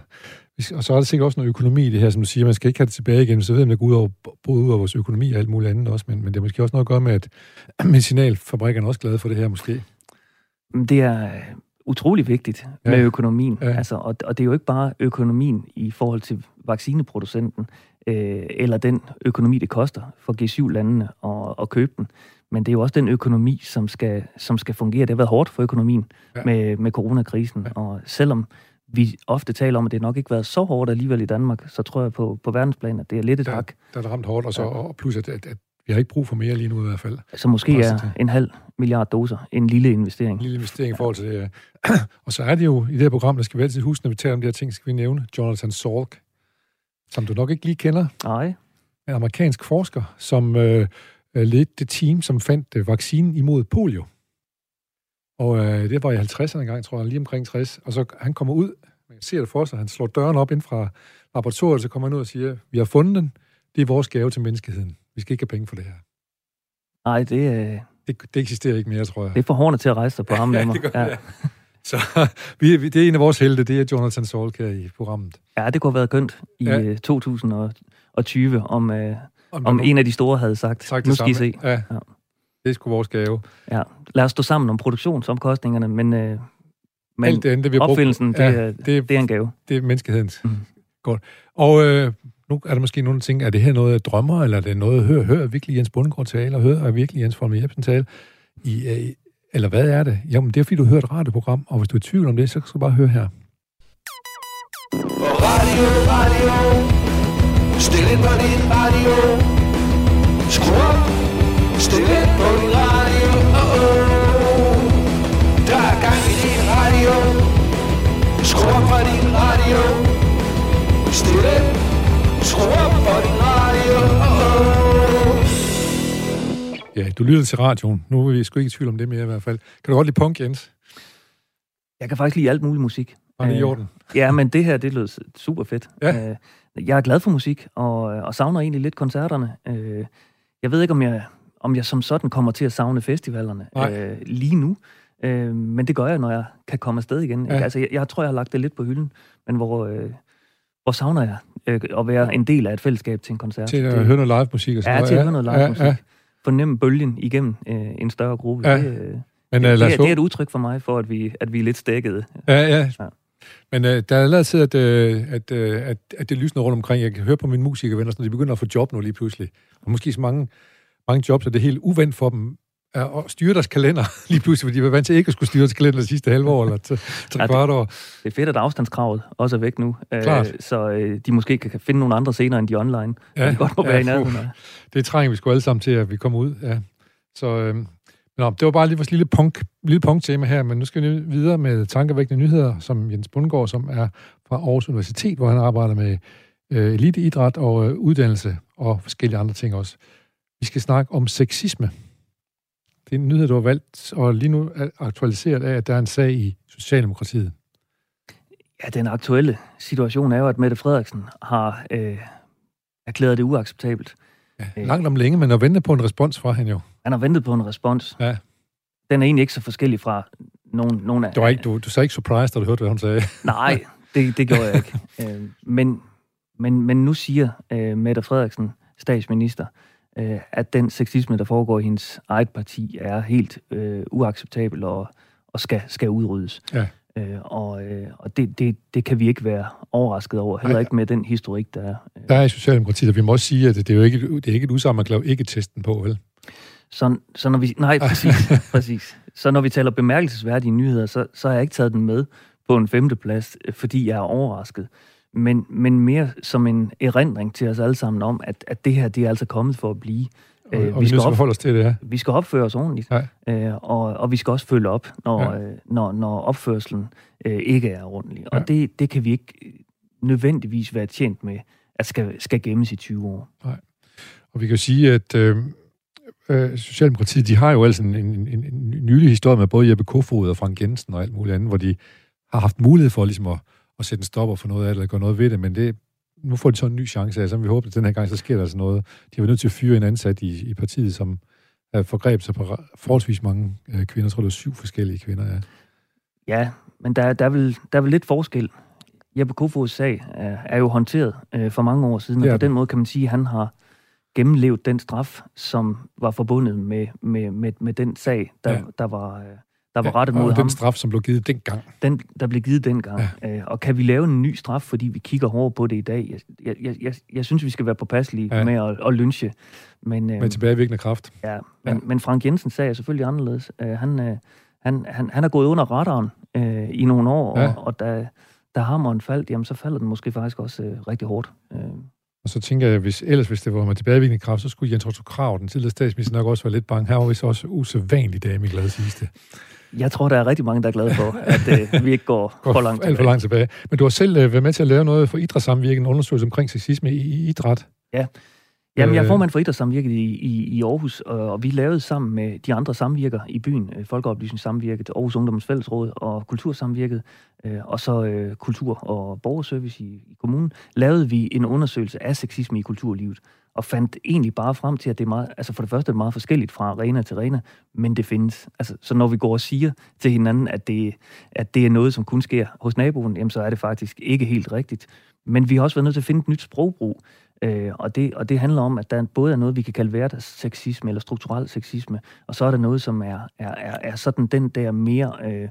og så er der sikkert også noget økonomi i det her, som du siger, man skal ikke have det tilbage igen, så ved man, at det går ud over, både ud over vores økonomi og alt muligt andet også, men, men det er måske også noget at gøre med, at medicinalfabrikkerne er også glade for det her måske. Det er øh, utrolig vigtigt ja. med økonomien, ja. altså, og, og det er jo ikke bare økonomien i forhold til vaccineproducenten, øh, eller den økonomi, det koster for G7-landene at, at købe den, men det er jo også den økonomi, som skal, som skal fungere. Det har været hårdt for økonomien ja. med, med coronakrisen, ja. og selvom vi ofte taler om, at det nok ikke har været så hårdt alligevel i Danmark, så tror jeg på, på verdensplan, at det er lidt et der, hak. Der er det ramt hårdt, og, så, ja. og plus at, at, at Vi har ikke brug for mere lige nu i hvert fald. Så måske er en halv milliard doser en lille investering. En lille investering i forhold til det, ja. Og så er det jo i det her program, der skal vi altid huske, når vi taler om de her ting, skal vi nævne Jonathan Salk, som du nok ikke lige kender. Nej. En amerikansk forsker, som øh, ledte det team, som fandt øh, vaccinen imod polio. Og øh, det var i 50'erne engang, tror jeg, lige omkring 60. Og så han kommer ud, man ser det for sig, han slår døren op ind fra laboratoriet, så kommer han ud og siger, vi har fundet den, det er vores gave til menneskeheden. Vi skal ikke have penge for det her. Nej, det... Øh... Det, det eksisterer ikke mere, tror jeg. Det er for hårdt til at rejse sig på ham, ja, det gør ja. det. Så vi, det er en af vores helte, det er Jonathan Salk her i programmet. Ja, det kunne have været kønt i ja. 2020, øh, om, øh, om, om en af de store havde sagt, sagt nu skal I se. Ja. ja. Det er sgu vores gave. Ja, lad os stå sammen om produktionsomkostningerne, men, øh, men Alt det andet, vi opfindelsen, brugt, det, ja, det, det er en gave. Det er menneskehedens. Mm. Godt. Og øh, nu er der måske nogle ting, er det her noget, jeg drømmer, eller er det noget, hører, hører virkelig Jens Bundgaard tale, og hører virkelig Jens Folmer Jebsen tale? I, øh, eller hvad er det? Jamen, det er fordi, du hører et radioprogram, og hvis du er i tvivl om det, så skal du bare høre her. Radio, radio, stil ind på din radio, skru du lytter til radioen. Nu er vi sgu ikke i tvivl om det mere i hvert fald. Kan du godt lide punk, Jens? Jeg kan faktisk lide alt muligt musik. Var det i orden? Ja, men det her, det lød super fedt. Ja. Øh, jeg er glad for musik, og, og savner egentlig lidt koncerterne. Øh, jeg ved ikke, om jeg, om jeg som sådan kommer til at savne festivalerne øh, lige nu. Øh, men det gør jeg, når jeg kan komme afsted igen. Ja. Altså, jeg, jeg tror, jeg har lagt det lidt på hylden, men hvor, øh, hvor savner jeg øh, at være en del af et fællesskab til en koncert. Til at høre noget live musik og sådan Ja, til at høre noget live ja, musik. Ja. Fornemme bølgen igennem øh, en større gruppe. Ja. Det, øh, men, det, det, er, det er et udtryk for mig, for at vi, at vi er lidt stækkede. Ja, ja. ja. Men uh, der er til, at, uh, at, uh, at, at det lysner rundt omkring. Jeg kan høre på mine musikervenner, når de begynder at få job nu lige pludselig. Og måske så mange, mange jobs, at det er helt uvendt for dem at styre deres kalender lige pludselig, fordi de var vant til ikke at skulle styre deres kalender de sidste halve år eller tre ja, kvart år. Det er fedt, at afstandskravet også er væk nu, Klart. så øh, de måske kan finde nogle andre scener end de online. Ja, de godt må ja, være i nærheden. Det trænger vi sgu alle sammen til, at vi kommer ud. Ja. Så øh, Nå, det var bare lige vores lille punk, lille punkt-tema her, men nu skal vi videre med tankevækkende nyheder, som Jens Bundgaard, som er fra Aarhus Universitet, hvor han arbejder med øh, eliteidræt og øh, uddannelse og forskellige andre ting også. Vi skal snakke om sexisme. Det er en nyhed, du har valgt, og lige nu er aktualiseret af, at der er en sag i Socialdemokratiet. Ja, den aktuelle situation er jo, at Mette Frederiksen har øh, erklæret det uacceptabelt. Ja, langt om længe, men har ventet på en respons fra hende jo. Han har ventet på en respons. Ja. Den er egentlig ikke så forskellig fra nogen, nogen af... Du, var ikke, du, du sagde ikke surprised, da du hørte, hvad hun sagde. Nej, det, det gjorde jeg ikke. øh, men, men, men nu siger øh, Mette Frederiksen, statsminister, øh, at den sexisme, der foregår i hendes eget parti, er helt øh, uacceptabel og, og skal, skal udryddes. Ja. Øh, og øh, og det, det, det kan vi ikke være overrasket over, heller ikke med den historik, der er. Øh. Der er i Socialdemokratiet, og vi må også sige, at det er jo ikke, det er ikke et kan ikke testen på, vel? Så, så når vi, nej, præcis, præcis. Så når vi taler bemærkelsesværdige nyheder, så, så har jeg ikke taget den med på en femteplads, fordi jeg er overrasket. Men, men mere som en erindring til os alle sammen om, at, at det her, det er altså kommet for at blive. Og, øh, og vi, vi skal op, os til det, ja. Vi skal opføre os ordentligt, øh, og, og vi skal også følge op, når, ja. øh, når, når opførselen øh, ikke er ordentlig. Ja. Og det, det kan vi ikke nødvendigvis være tjent med, at skal, skal gemmes i 20 år. Nej. Og vi kan sige, at øh, øh, Socialdemokratiet, de har jo altså en, en, en, en nylig historie med både Jeppe Kofod og Frank Jensen og alt muligt andet, hvor de har haft mulighed for ligesom at, at sætte en stopper for noget af det, eller gøre noget ved det, men det, nu får de så en ny chance, altså vi håber, at den her gang, så sker der altså noget. De har været nødt til at fyre en ansat i, i partiet, som har forgreb sig på forholdsvis mange øh, kvinder. Jeg tror, det var syv forskellige kvinder, ja. Ja, men der, der, er, vel, der er vel lidt forskel. Jeppe Kofods sag er, er jo håndteret øh, for mange år siden, og på den måde kan man sige, at han har gennemlevet den straf, som var forbundet med, med, med, med den sag, der, ja. der var... Øh, der var rettet ja, mod og ham. den straf, som blev givet dengang. Den, der blev givet dengang. Ja. Øh, og kan vi lave en ny straf, fordi vi kigger hårdt på det i dag? Jeg, jeg, jeg, jeg synes, vi skal være påpasselige ja. med at, at lynche. Men, øh, med tilbagevirkende kraft. Ja, men, ja. men Frank Jensen sagde selvfølgelig anderledes. Øh, han, øh, han, han, han er gået under radaren øh, i nogle år, ja. og, og da, da hammeren faldt, jamen så falder den måske faktisk også øh, rigtig hårdt. Øh. Og så tænker jeg, hvis ellers hvis det var med tilbagevirkende kraft, så skulle Jens Otto Krav, den tidligere statsminister, nok også være lidt bange. Her var vist også usædvanligt dame i glade sidste. Jeg tror, der er rigtig mange, der er glade for, at øh, vi ikke går, for langt tilbage. Alt for langt tilbage. Men du har selv øh, været med til at lave noget for idrætssamvirken, en undersøgelse omkring sexisme i, i idræt. Ja. Jamen, jeg er øh. formand for Idrætssamvirket i, i, i Aarhus, og, og vi lavede sammen med de andre samvirker i byen, øh, Folkeoplysningssamvirket, Aarhus Ungdommens Fællesråd og Kultursamvirket, øh, og så øh, Kultur- og Borgerservice i, i kommunen, lavede vi en undersøgelse af sexisme i kulturlivet, og fandt egentlig bare frem til, at det er meget, altså for det første er det meget forskelligt fra arena til arena, men det findes. Altså, så når vi går og siger til hinanden, at det, at det er noget, som kun sker hos naboen, jamen så er det faktisk ikke helt rigtigt. Men vi har også været nødt til at finde et nyt sprogbrug, Øh, og, det, og det handler om, at der både er noget, vi kan kalde hverdagssexisme eller strukturel sexisme, og så er der noget, som er, er, er, er sådan den der mere øh,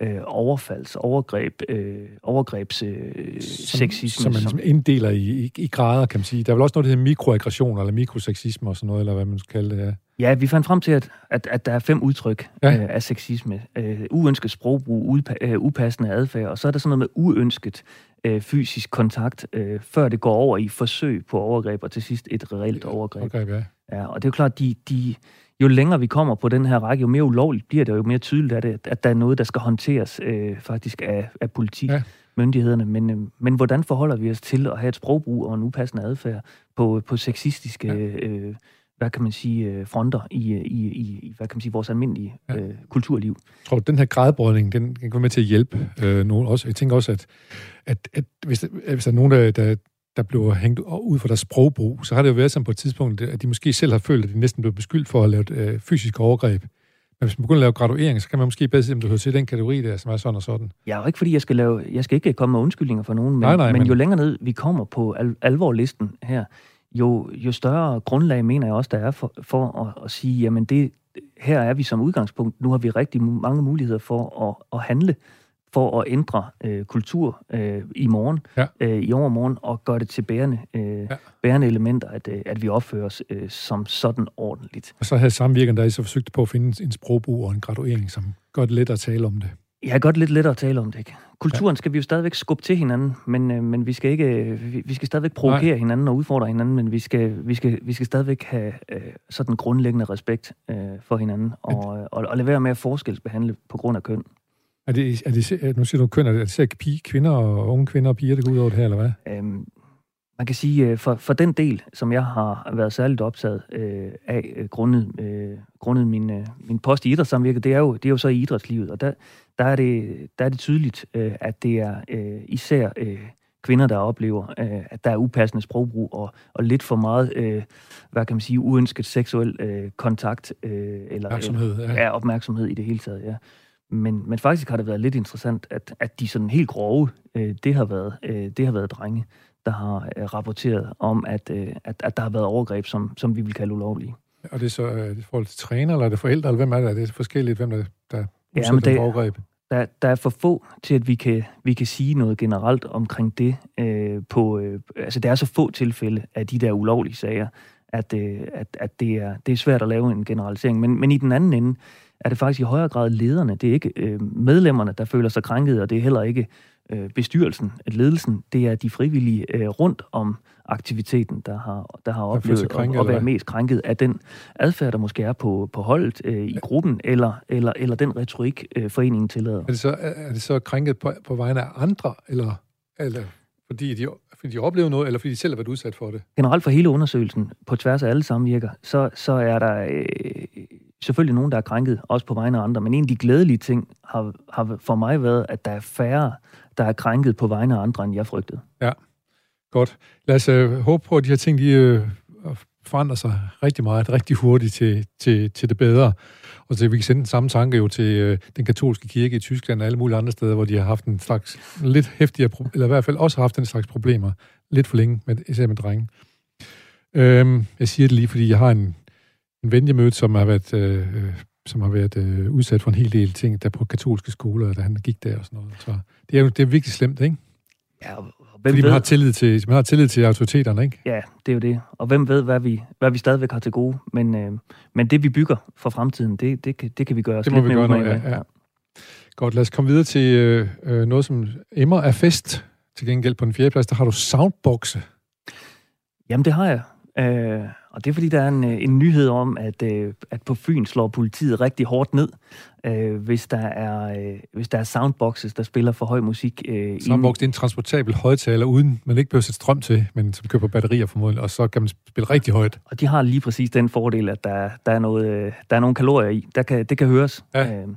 øh, overfalds, overgreb, øh, overgrebssexisme. Øh, som, som man som inddeler i, i, i grader, kan man sige. Der er vel også noget, der hedder mikroaggression eller mikrosexisme og sådan noget, eller hvad man skal kalde det. Ja. Ja, vi fandt frem til, at, at, at der er fem udtryk ja. øh, af sexisme. Øh, uønsket sprogbrug, udpa, øh, upassende adfærd, og så er der sådan noget med uønsket øh, fysisk kontakt, øh, før det går over i forsøg på overgreb, og til sidst et reelt overgreb. overgreb ja. ja. Og det er jo klart, de, de, jo længere vi kommer på den her række, jo mere ulovligt bliver det, jo mere tydeligt er det, at der er noget, der skal håndteres øh, faktisk af, af politi. Ja myndighederne, men, øh, men hvordan forholder vi os til at have et sprogbrug og en upassende adfærd på, på sexistiske ja. øh, hvad kan man sige, øh, fronter i, øh, i, i hvad kan man sige, vores almindelige ja. øh, kulturliv. Jeg tror, den her gradbrødning, den kan komme med til at hjælpe øh, nogen også. Jeg tænker også, at, at, at hvis, der, hvis der er nogen, der, der, der bliver hængt ud for deres sprogbrug, så har det jo været sådan på et tidspunkt, at de måske selv har følt, at de næsten blev beskyldt for at lave øh, fysisk overgreb. Men hvis man begynder at lave graduering, så kan man måske bedre se, om du hører til den kategori der, som er sådan og sådan. Ja, og ikke fordi jeg skal, lave, jeg skal ikke komme med undskyldninger for nogen, men, nej, nej, men, men jo længere ned vi kommer på al- alvorlisten her, jo, jo større grundlag mener jeg også, der er for, for at, at sige, jamen det, her er vi som udgangspunkt, nu har vi rigtig mange muligheder for at, at handle, for at ændre øh, kultur øh, i morgen, ja. øh, i overmorgen, og gøre det til bærende, øh, ja. bærende elementer, at, øh, at vi opfører os øh, som sådan ordentligt. Og så havde samvirkende der I så forsøgt på at finde en sprogbrug og en graduering, som gør det let at tale om det. Ja, godt lidt lettere at tale om det, ikke? Kulturen skal vi jo stadigvæk skubbe til hinanden, men, øh, men vi skal ikke vi, vi skal stadigvæk provokere Nej. hinanden og udfordre hinanden, men vi skal, vi skal, vi skal stadigvæk have øh, sådan grundlæggende respekt øh, for hinanden, og, øh, og, og lade være med at forskelsbehandle på grund af køn. Er det, er det, nu siger du køn, er det, er det pige, kvinder og unge kvinder og piger, der går ud over det her, eller hvad? Øhm, man kan sige, øh, for, for den del, som jeg har været særligt optaget øh, af, øh, grundet, øh, grundet min, øh, min post i idrætssamvirket, det er, jo, det er jo så i idrætslivet, og der, der, er, det, der er det tydeligt, øh, at det er øh, især øh, kvinder, der oplever, øh, at der er upassende sprogbrug og, og lidt for meget, øh, hvad kan man sige, uønsket seksuel øh, kontakt. Øh, eller, opmærksomhed, ja. ja. opmærksomhed i det hele taget, ja. Men, men faktisk har det været lidt interessant, at, at de sådan helt grove, øh, det, har været, øh, det har været drenge der har øh, rapporteret om, at, øh, at, at der har været overgreb, som, som vi vil kalde ulovlige. Og det er så øh, i forhold til træner, eller er det forældre, eller hvem er det? Er det forskelligt, hvem der, der ja, men det, overgreb? Der, der er for få til, at vi kan, vi kan sige noget generelt omkring det. Øh, på, øh, altså, der er så få tilfælde af de der ulovlige sager, at, øh, at, at det, er, det er svært at lave en generalisering. Men, men i den anden ende er det faktisk i højere grad lederne. Det er ikke øh, medlemmerne, der føler sig krænket, og det er heller ikke øh, bestyrelsen, at ledelsen, det er de frivillige øh, rundt om aktiviteten, der har, der har oplevet krænket, at, at være mest krænket af den adfærd, der måske er på, på holdet øh, i gruppen, eller, eller, eller den retorik, øh, foreningen tillader. Er det så, er det så krænket på, på vegne af andre, eller, eller fordi de, fordi de oplever noget, eller fordi de selv har været udsat for det? Generelt for hele undersøgelsen, på tværs af alle samvirker, så, så er der øh, selvfølgelig nogen, der er krænket, også på vegne af andre, men en af de glædelige ting har, har for mig været, at der er færre, der er krænket på vegne af andre, end jeg frygtede. Ja, godt. Lad os øh, håbe på, at de her ting de, øh, forandrer sig rigtig meget, rigtig hurtigt til, til, til det bedre. Og så vi kan sende den samme tanke jo til øh, den katolske kirke i Tyskland og alle mulige andre steder, hvor de har haft en slags lidt hæftigere, eller i hvert fald også haft en slags problemer lidt for længe, med, især med drenge. Øhm, jeg siger det lige, fordi jeg har en, en ven, jeg mødte, som har været, øh, øh som har været øh, udsat for en hel del ting, der på katolske skoler, da han gik der og sådan noget. Så det er jo det er virkelig slemt, ikke? Ja, og hvem Fordi ved, man har, tillid til, man har tillid til autoriteterne, ikke? Ja, det er jo det. Og hvem ved, hvad vi, hvad vi stadigvæk har til gode. Men, øh, men det, vi bygger for fremtiden, det, det, kan, det kan vi gøre os det må lidt vi gøre noget, ja, ja. Godt, lad os komme videre til øh, øh, noget, som emmer er fest. Til gengæld på den fjerde plads, der har du soundboxe. Jamen, det har jeg. Øh, og det er, fordi der er en, øh, en nyhed om, at, øh, at på Fyn slår politiet rigtig hårdt ned, øh, hvis, der er, øh, hvis der er soundboxes, der spiller for høj musik. Øh, Soundbox det er en transportabel højtaler, uden man ikke behøver sætte strøm til, men som køber batterier formodentlig, og så kan man spille rigtig højt. Og de har lige præcis den fordel, at der, der, er, noget, øh, der er nogle kalorier i. Der kan, det kan høres. Ja. Øh,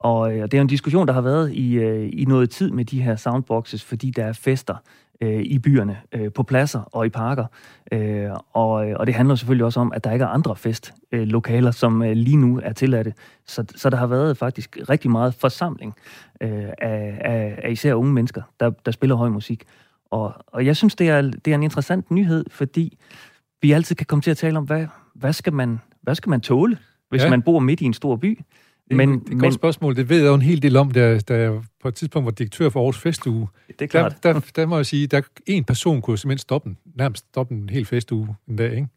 og øh, det er en diskussion, der har været i, øh, i noget tid med de her soundboxes, fordi der er fester øh, i byerne, øh, på pladser og i parker. Øh, og, og det handler selvfølgelig også om, at der ikke er andre festlokaler, som øh, lige nu er tilladte. Så, så der har været faktisk rigtig meget forsamling øh, af, af, af især unge mennesker, der, der spiller høj musik. Og, og jeg synes, det er, det er en interessant nyhed, fordi vi altid kan komme til at tale om, hvad, hvad, skal, man, hvad skal man tåle, hvis ja. man bor midt i en stor by? Men, det et men, spørgsmål. Det ved jeg jo en hel del om, da, da jeg på et tidspunkt var direktør for Aarhus Festuge. Det er klart. Der, der, der må jeg sige, der en person kunne simpelthen stoppe den, nærmest stoppe en hel festuge en dag, ikke?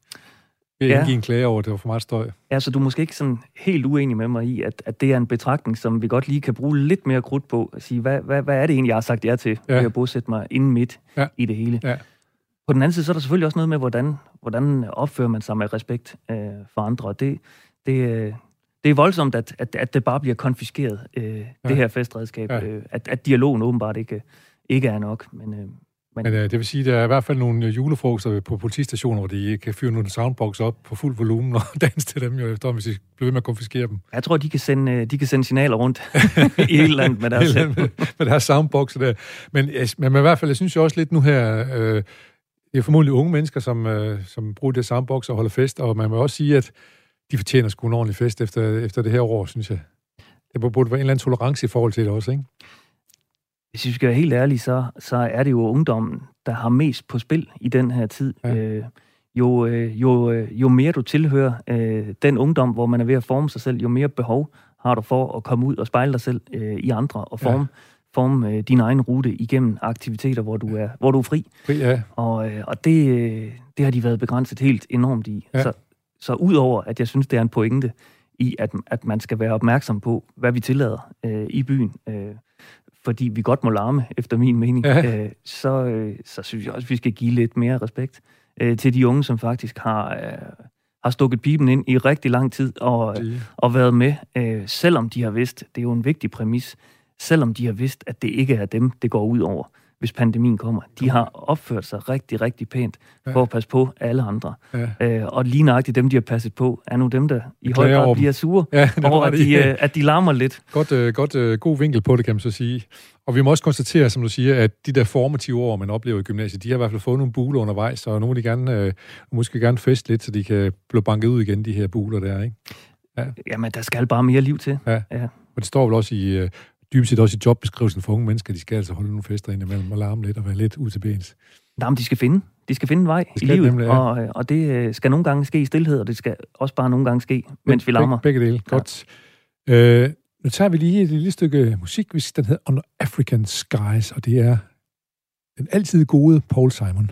Ved ja. at en klage over, at det var for meget støj. Ja, så du er måske ikke sådan helt uenig med mig i, at, at det er en betragtning, som vi godt lige kan bruge lidt mere krudt på. At sige, hvad, hvad, hvad er det egentlig, jeg har sagt ja til, ja. ved at bosætte mig inden midt ja. i det hele? Ja. På den anden side, så er der selvfølgelig også noget med, hvordan, hvordan opfører man sig med respekt øh, for andre. Det, det, øh, det er voldsomt, at, at, at det bare bliver konfiskeret, øh, ja. det her festredskab. Ja. Øh, at, at dialogen åbenbart ikke, ikke er nok. Men, øh, men, men øh, det vil sige, at der er i hvert fald nogle julefrokoster på politistationer, hvor de kan fyre nogle soundbox op på fuld volumen og danse til dem, jo efter, hvis de bliver ved med at konfiskere dem. Jeg tror, de kan sende, øh, de kan sende signaler rundt i hele landet med deres, med, med deres soundbox der. Men, men i hvert fald, jeg synes jo også lidt nu her, øh, det er formodentlig unge mennesker, som, øh, som bruger det soundbox og holder fest, og man må også sige, at de fortjener sgu en ordentlig fest efter, efter det her år, synes jeg. Det burde være en eller anden tolerance i forhold til det også, ikke? Hvis vi skal være helt ærlige, så, så er det jo ungdommen, der har mest på spil i den her tid. Ja. Øh, jo, øh, jo, øh, jo mere du tilhører øh, den ungdom, hvor man er ved at forme sig selv, jo mere behov har du for at komme ud og spejle dig selv øh, i andre og forme, ja. forme øh, din egen rute igennem aktiviteter, hvor du er, hvor du er fri. fri ja. Og, øh, og det, øh, det har de været begrænset helt enormt i. Ja. Så, så udover at jeg synes, det er en pointe i, at, at man skal være opmærksom på, hvad vi tillader øh, i byen, øh, fordi vi godt må larme, efter min mening, ja. øh, så, øh, så synes jeg også, at vi skal give lidt mere respekt øh, til de unge, som faktisk har, øh, har stukket pipen ind i rigtig lang tid og, og været med, øh, selvom de har vidst, det er jo en vigtig præmis, selvom de har vidst, at det ikke er dem, det går ud over hvis pandemien kommer. De har opført sig rigtig, rigtig pænt ja. for at passe på alle andre. Ja. Øh, og lige nøjagtigt dem, de har passet på, er nu dem, der i høj grad bliver sure ja, over, at de, øh, at de larmer lidt. Godt, øh, godt øh, god vinkel på det, kan man så sige. Og vi må også konstatere, som du siger, at de der formative år, man oplever i gymnasiet, de har i hvert fald fået nogle buler undervejs, og nu vil de gerne, øh, måske gerne feste lidt, så de kan blive banket ud igen, de her buler der, ikke? Ja. Jamen, der skal bare mere liv til. Ja. ja. Og det står vel også i, øh, dybest set også i jobbeskrivelsen for unge mennesker, de skal altså holde nogle fester ind imellem og larme lidt og være lidt ud til bens. Nej, men de skal finde. De skal finde en vej i livet, nemlig, ja. og, og det øh, skal nogle gange ske i stillhed, og det skal også bare nogle gange ske, mens vi larmer. Begge, begge dele, godt. Ja. Øh, nu tager vi lige et lille stykke musik, hvis den hedder On African Skies, og det er den altid gode Paul Simon.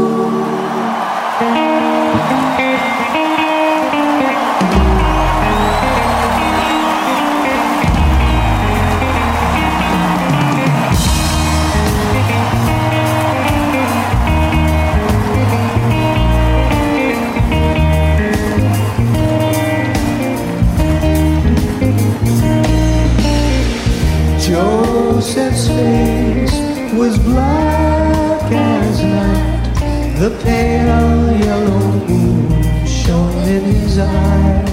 Joseph's face was black as night. The pale yellow moon shone in his eyes.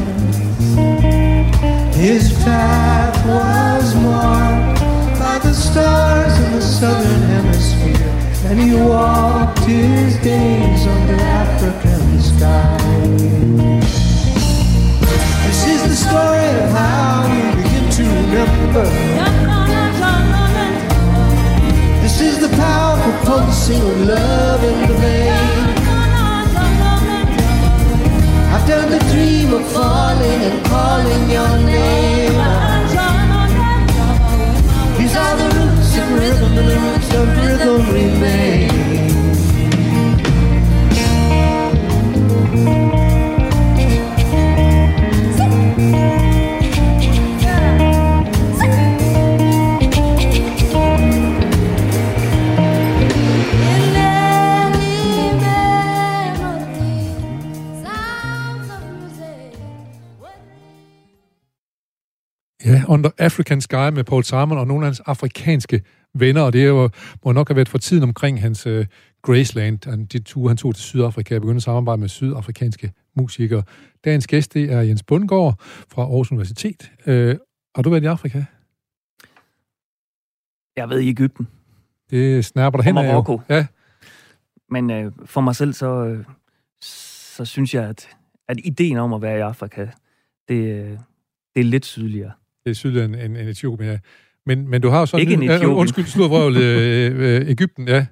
His path was marked by the stars in the southern hemisphere, and he walked his days under African skies. This is the story of how we begin to remember powerful pulsing of love in the vein. I've done the dream of falling and calling your name. Under African Sky med Paul Simon og nogle af hans afrikanske venner, og det er jo, må nok have været for tiden omkring hans uh, Graceland, han, de ture, han tog til Sydafrika og begyndte at samarbejde med sydafrikanske musikere. Dagens gæst, det er Jens Bundgaard fra Aarhus Universitet. Uh, har du været i Afrika? Jeg har været i Ægypten. Det snapper der hen. Marokko. Ja, Men øh, for mig selv, så, øh, så synes jeg, at, at ideen om at være i Afrika, det, øh, det er lidt sydligere. Det er sydligere end, end, Etiopien, ja. Men, men du har jo sådan... Ikke en Ja, Etiopien. undskyld, sludvrøvl, øh, øh, Ægypten, ja.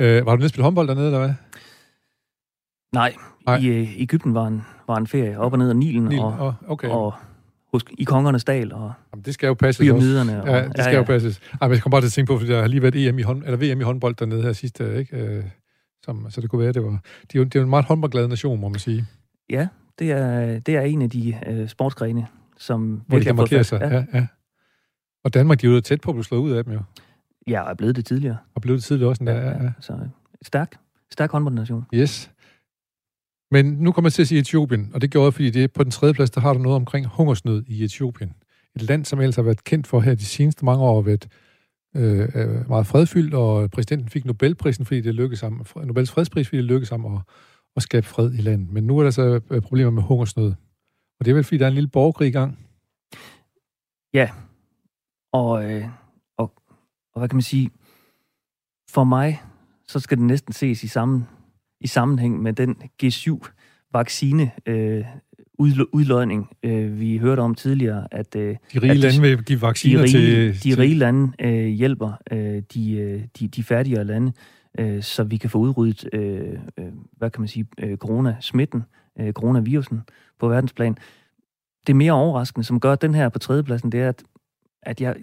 Øh, var du nede spille håndbold dernede, eller hvad? Nej, Nej. I øh, Ægypten var en, var en ferie op og ned ad Nilen, Nilen, og, og, okay. og hos, i Kongernes Dal og Jamen, det skal jo passe. pyramiderne. Og, Ja, det skal ja, ja. jo passes. Ej, men jeg kom bare til at tænke på, fordi der har lige været EM i hånd, eller VM i håndbold dernede her sidste, ikke? Øh, som, så det kunne være, det var... De er jo, det er jo en meget håndboldglad nation, må man sige. Ja, det er, det er en af de øh, sportsgrene, som virkelig kan har fået sig. Ja, Ja, ja. Og Danmark, de er jo tæt på at blive slået ud af dem jo. jeg er blevet det tidligere. Og blev det tidligere også. Ja, ja, ja. Så øh, stærk, stærk håndboldnation. Yes. Men nu kommer jeg til at sige Etiopien, og det gjorde jeg, fordi det er på den tredje plads, der har du noget omkring hungersnød i Etiopien. Et land, som ellers har været kendt for her de seneste mange år, at været øh, øh, meget fredfyldt, og præsidenten fik Nobelprisen, fordi det lykkedes ham, Nobels fredspris, fordi det lykkedes ham at, at skabe fred i landet. Men nu er der så øh, problemer med hungersnød. Og det er vel, fordi der er en lille borgerkrig i gang. Og, øh, og, og hvad kan man sige? For mig, så skal det næsten ses i, sammen, i sammenhæng med den G7-vaccine øh, udl- udløjning, øh, vi hørte om tidligere, at øh, De rige At lande vil give de vacciner rige, til... de rige lande øh, hjælper øh, de, øh, de, de fattigere lande, øh, så vi kan få udryddet, øh, øh, hvad kan man sige, øh, coronasmitten, øh, coronavirusen på verdensplan. Det mere overraskende, som gør den her på tredjepladsen, det er, at, at jeg,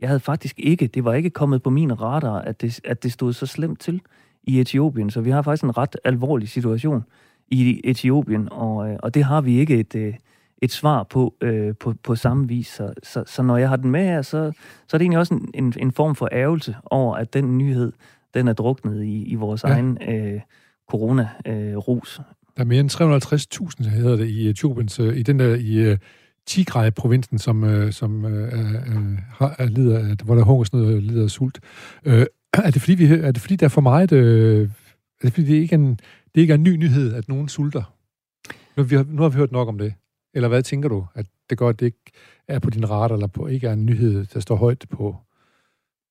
jeg havde faktisk ikke, det var ikke kommet på min radar, at det, at det stod så slemt til i Etiopien. Så vi har faktisk en ret alvorlig situation i Etiopien, og, øh, og det har vi ikke et, øh, et svar på, øh, på på samme vis. Så, så, så når jeg har den med her, så, så er det egentlig også en, en, en form for ærgelse over, at den nyhed, den er druknet i, i vores Ja. egen øh, corona-rus. Der er mere end 350.000, hedder det, i øh, Etiopiens, øh, i den der, i øh, Tigray-provinsen, som, som øh, øh, har, er, lider, hvor der er hungersnød og lider af sult. Øh, er, det fordi, vi, er det fordi, der er for meget... Øh, er det fordi, det ikke er en, det ikke er en ny nyhed, at nogen sulter? Nu, har vi, nu har vi hørt nok om det. Eller hvad tænker du? At det godt det ikke er på din radar, eller på, ikke er en nyhed, der står højt på...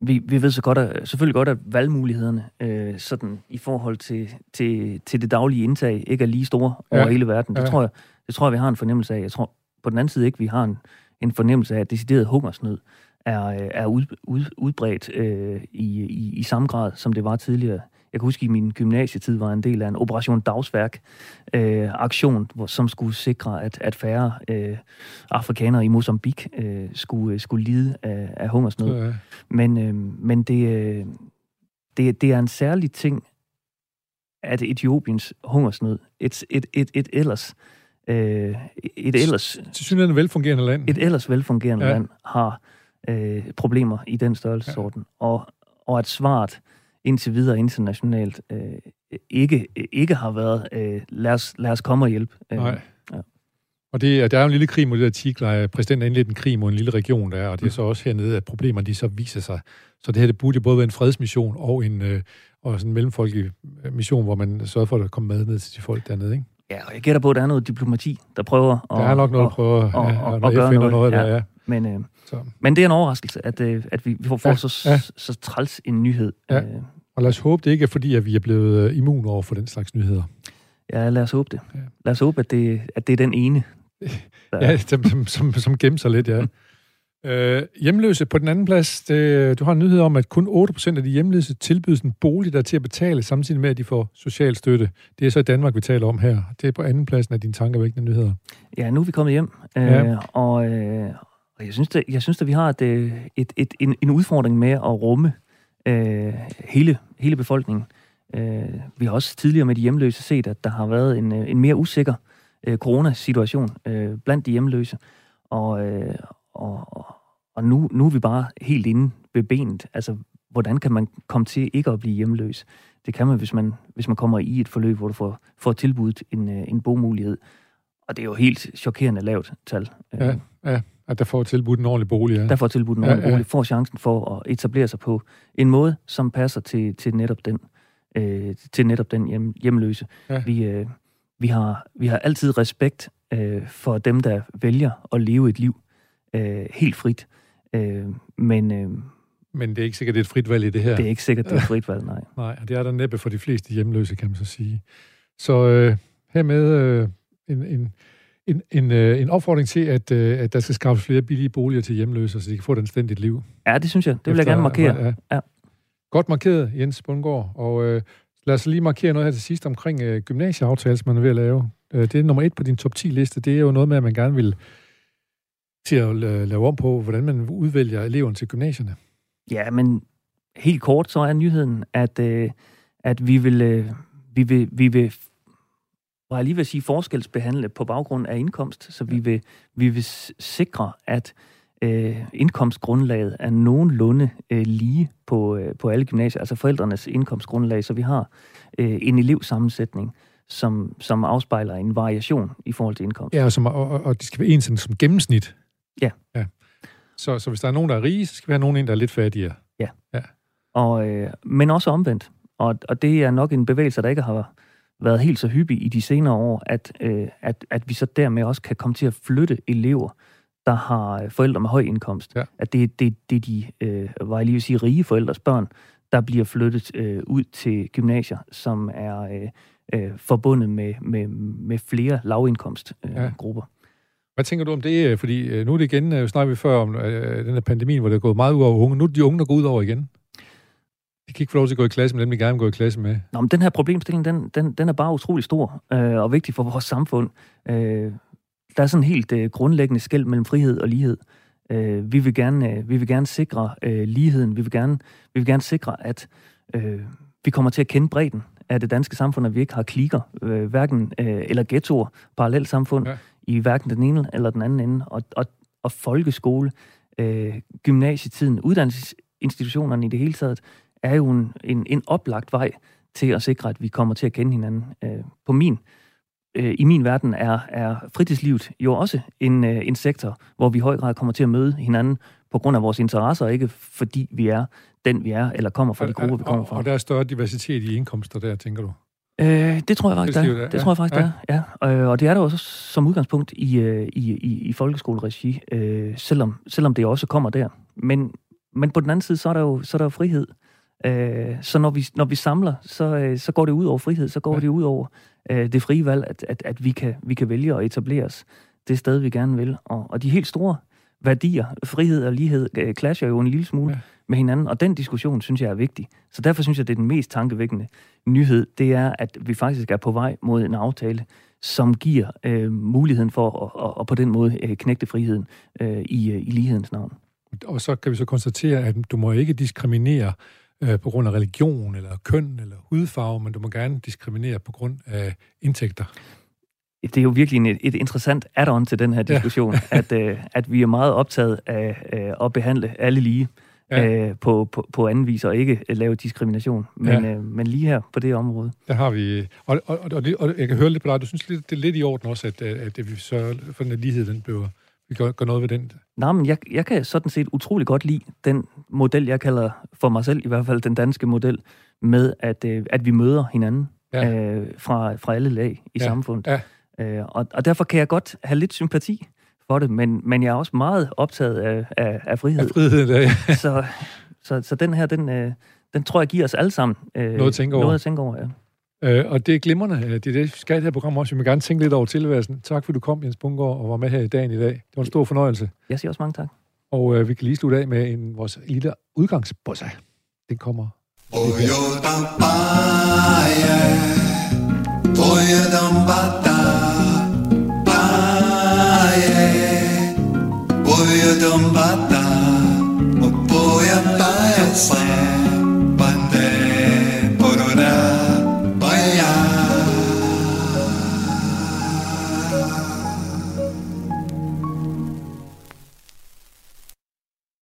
Vi, vi ved så godt, at, selvfølgelig godt, at valgmulighederne øh, sådan, i forhold til, til, til det daglige indtag ikke er lige store over Ja. hele verden. Det, Ja. tror jeg, det tror jeg, vi har en fornemmelse af. Jeg tror på den anden side ikke, vi har en, en fornemmelse af, at decideret hungersnød er, øh, er ud, ud, udbredt øh, i, i, i samme grad, som det var tidligere. Jeg kan huske, i min gymnasietid var en del af en Operation Dagsværk øh, hvor, som skulle sikre, at, at færre øh, afrikanere i Mozambique øh, skulle, skulle lide af, af hungersnød. Uh, Men, øh, men det, øh, det, det er en særlig ting, at Etiopiens hungersnød, et, et, et, et ellers, øh, et ellers, til synligheden et velfungerende land. et ellers velfungerende Ja. ja. land har øh, problemer i den størrelsesorden, ja. og, og at svaret indtil videre internationalt øh, ikke, ikke har været, øh, lad, os, lad os komme og hjælpe. Øh, Nej. Ja. Og det, er- der er jo en lille krig mod det der Tigray. Præsidenten har indledt en krig mod en lille region der, og det er så også hernede, at problemerne de så viser sig. Så det her, det burde jo både være en fredsmission og en, øh, og sådan en mellemfolkelig øh, mission, hvor man sørger for, at der kommer mad ned til de folk dernede, ikke? Ja, og jeg gætter på, at der er noget diplomati, der prøver at, Der er nok noget at at, prøve, og- ja, og- og, gøre noget, noget der, ja. men, øh, Så, Men det er en overraskelse, at, øh, at vi, vi får, Ja, så, ja. så træls en nyhed. Ja. Øh, og lad os håbe, det ikke er fordi, at vi er blevet øh, immun over for den slags nyheder. ja, lad os håbe det. Ja. Lad os håbe, at det, at det er den ene. Der, Ja, som, som, som, som gemmer sig lidt, ja. Øh, hjemløse på den anden plads. Det, du har en nyhed om, at kun 8% af de hjemløse tilbydes en bolig, der er til at betale, samtidig med, at de får social støtte. Det er så Danmark, vi taler om her. Det er på anden pladsen af dine tankevækkende nyheder. Ja, nu er vi kommet hjem, Ja. øh, og, øh, og jeg synes, at, jeg synes, at vi har et, øh, et, et, en, en udfordring med at rumme øh, hele, hele befolkningen. Øh, vi har også tidligere med de hjemløse set, at der har været en, øh, en mere usikker øh, coronasituation øh, blandt de hjemløse. Og, øh, og, og- nu, nu er vi bare helt inde ved benet. Altså, hvordan kan man komme til ikke at blive hjemløs? Det kan man, hvis man, hvis man kommer i et forløb, hvor du får, får tilbudt en, øh, en bomulighed. Og det er jo helt chokerende lavt tal. Øh, ja, ja. At der får tilbudt en ordentlig bolig. Ja. Der får tilbudt en Ja, ordentlig ja. bolig, får chancen for at etablere sig på en måde, som passer til, til netop den, øh, til netop den hjem, hjemløse. Ja. Vi, øh, vi, har, vi har altid respekt øh, for dem, der vælger at leve et liv øh, helt frit. Øh, men øh, Men det er ikke sikkert, det er et frit valg i det her. det er ikke sikkert, det er frit valg, nej. Nej, det er der næppe for de fleste hjemløse, kan man så sige. Så øh, hermed øh, en, en, en, en, øh, en opfordring til, at, øh, at der skal skaffes flere billige boliger til hjemløse, så de kan få et anstændigt liv. Ja, det synes jeg. Det vil jeg gerne markere. Ja. Ja. Godt markeret, Jens Bundgaard. Og øh, lad os lige markere noget her til sidst omkring øh, gymnasieaftale, som man er ved at lave. Øh, det er nummer et på din top 10-liste. Det er jo noget med, at man gerne vil til at øh, lave om på, hvordan man udvælger eleverne til gymnasierne. Ja, men helt kort så er nyheden, at, øh, at vi vil, øh, vi vil, vi vil var jeg lige ved at sige, forskelsbehandle på baggrund af indkomst, så vi vil, vi vil sikre, at øh, indkomstgrundlaget er nogenlunde øh, lige på, øh, på alle gymnasier, altså forældrenes indkomstgrundlag, så vi har øh, en elevsammensætning, som, som afspejler en variation i forhold til indkomst. Ja, og, som, og, og, og de skal være ens sådan som gennemsnit. Ja. ja. Så, så hvis der er nogen, der er rige, så skal vi have nogen der er lidt fattigere. Og, øh, men også omvendt. Og, og det er nok en bevægelse, der ikke har været helt så hyppig i de senere år, at, øh, at, at vi så dermed også kan komme til at flytte elever, der har øh, forældre med høj indkomst. Ja. At det, det, det er de, øh, hvad jeg lige vil sige, rige forældres børn, der bliver flyttet øh, ud til gymnasier, som er øh, øh, forbundet med, med, med flere lavindkomstgrupper. Ja. Øh, grupper. Hvad tænker du om det? Fordi øh, nu er det igen, øh, snakker vi før om øh, den her pandemi, hvor det er gået meget ud over unge. Nu er det de unge, der går ud over igen. Kan ikke få lov til at gå i klasse med dem, de gerne vil gå i klasse med. Nå, men den her problemstilling, den, den, den er bare utrolig stor øh, og vigtig for vores samfund. Øh, der er sådan en helt øh, grundlæggende skæld mellem frihed og lighed. Øh, vi, vil gerne, øh, vi vil gerne sikre øh, ligheden. Vi vil gerne, vi vil gerne sikre, at øh, vi kommer til at kende bredden af det danske samfund, at vi ikke har klikker, øh, hverken, øh, eller ghettoer, parallelt samfund, ja. i hverken den ene eller den anden ende. Og, og, og folkeskole, øh, gymnasietiden, uddannelsesinstitutionerne i det hele taget, er jo en, en, en oplagt vej til at sikre, at vi kommer til at kende hinanden. Øh, på min, øh, I min verden er, er fritidslivet jo også en, øh, en sektor, hvor vi i høj grad kommer til at møde hinanden på grund af vores interesser, ikke fordi vi er den, vi er, eller kommer fra de grupper, vi kommer fra. og der er større diversitet i indkomster der, tænker du? Øh, det tror jeg faktisk, Fritidslivet der er- er. Det ja, tror jeg faktisk, ja. der er. Ja. Øh, og det er der også som udgangspunkt i, øh, i, i, i folkeskoleregi, øh, selvom, selvom det også kommer der. Men, men på den anden side, så er der jo, så er der jo frihed. Øh, så når vi, når vi samler, så, øh, så går det ud over frihed, så går Ja. det ud over øh, det frie valg, at, at, at vi, kan, vi kan vælge at etablere os det sted, vi gerne vil. Og, og de helt store værdier, frihed og lighed, øh, clasher jo en lille smule Ja. ja. med hinanden, og den diskussion synes jeg er vigtig. Så derfor synes jeg, det er den mest tankevækkende nyhed, det er, at vi faktisk er på vej mod en aftale, som giver øh, muligheden for at, at, at på den måde øh, knægte friheden øh, i, øh, i lighedens navn. Og så kan vi så konstatere, at du må ikke diskriminere øh, på grund af religion, eller køn, eller hudfarve, men du må gerne diskriminere på grund af indtægter. Det er jo virkelig en, et interessant add-on til den her diskussion, ja. at, øh, at vi er meget optaget af øh, at behandle alle lige Ja. øh, på, på, på anden vis, og ikke øh, lave diskrimination. Men, Ja. øh, men lige her på det område. Der har vi... Og, og, og, det- og jeg kan høre lidt på dig, du synes lidt, det er lidt i orden også, at, at, at vi sørger for den lighed, den bliver... Vi gør, gør noget ved den. Nå, men jeg, jeg kan sådan set utrolig godt lide den model, jeg kalder for mig selv i hvert fald den danske model, med at, øh, at vi møder hinanden Ja. øh, fra, fra alle lag i Ja, samfundet. ja. Øh, og, og derfor kan jeg godt have lidt sympati for det, men, men jeg er også meget optaget af, af, af frihed. Af friheden, der, ja. så, så, så den her, den, øh, den tror jeg giver os alle sammen øh, Noget at tænke over. Noget at tænke over, ja. Øh, og det er glimrende. Øh, det er det, skal det her program også. Jeg vil gerne tænke lidt over tilværelsen. Tak, fordi du kom, Jens Bungård, og var med her i dagen i dag. Det var en stor fornøjelse. Jeg siger også mange tak. Og øh, vi kan lige slutte af med en, vores lille udgangsbossa. Den kommer. Boya dambata, boya payasa.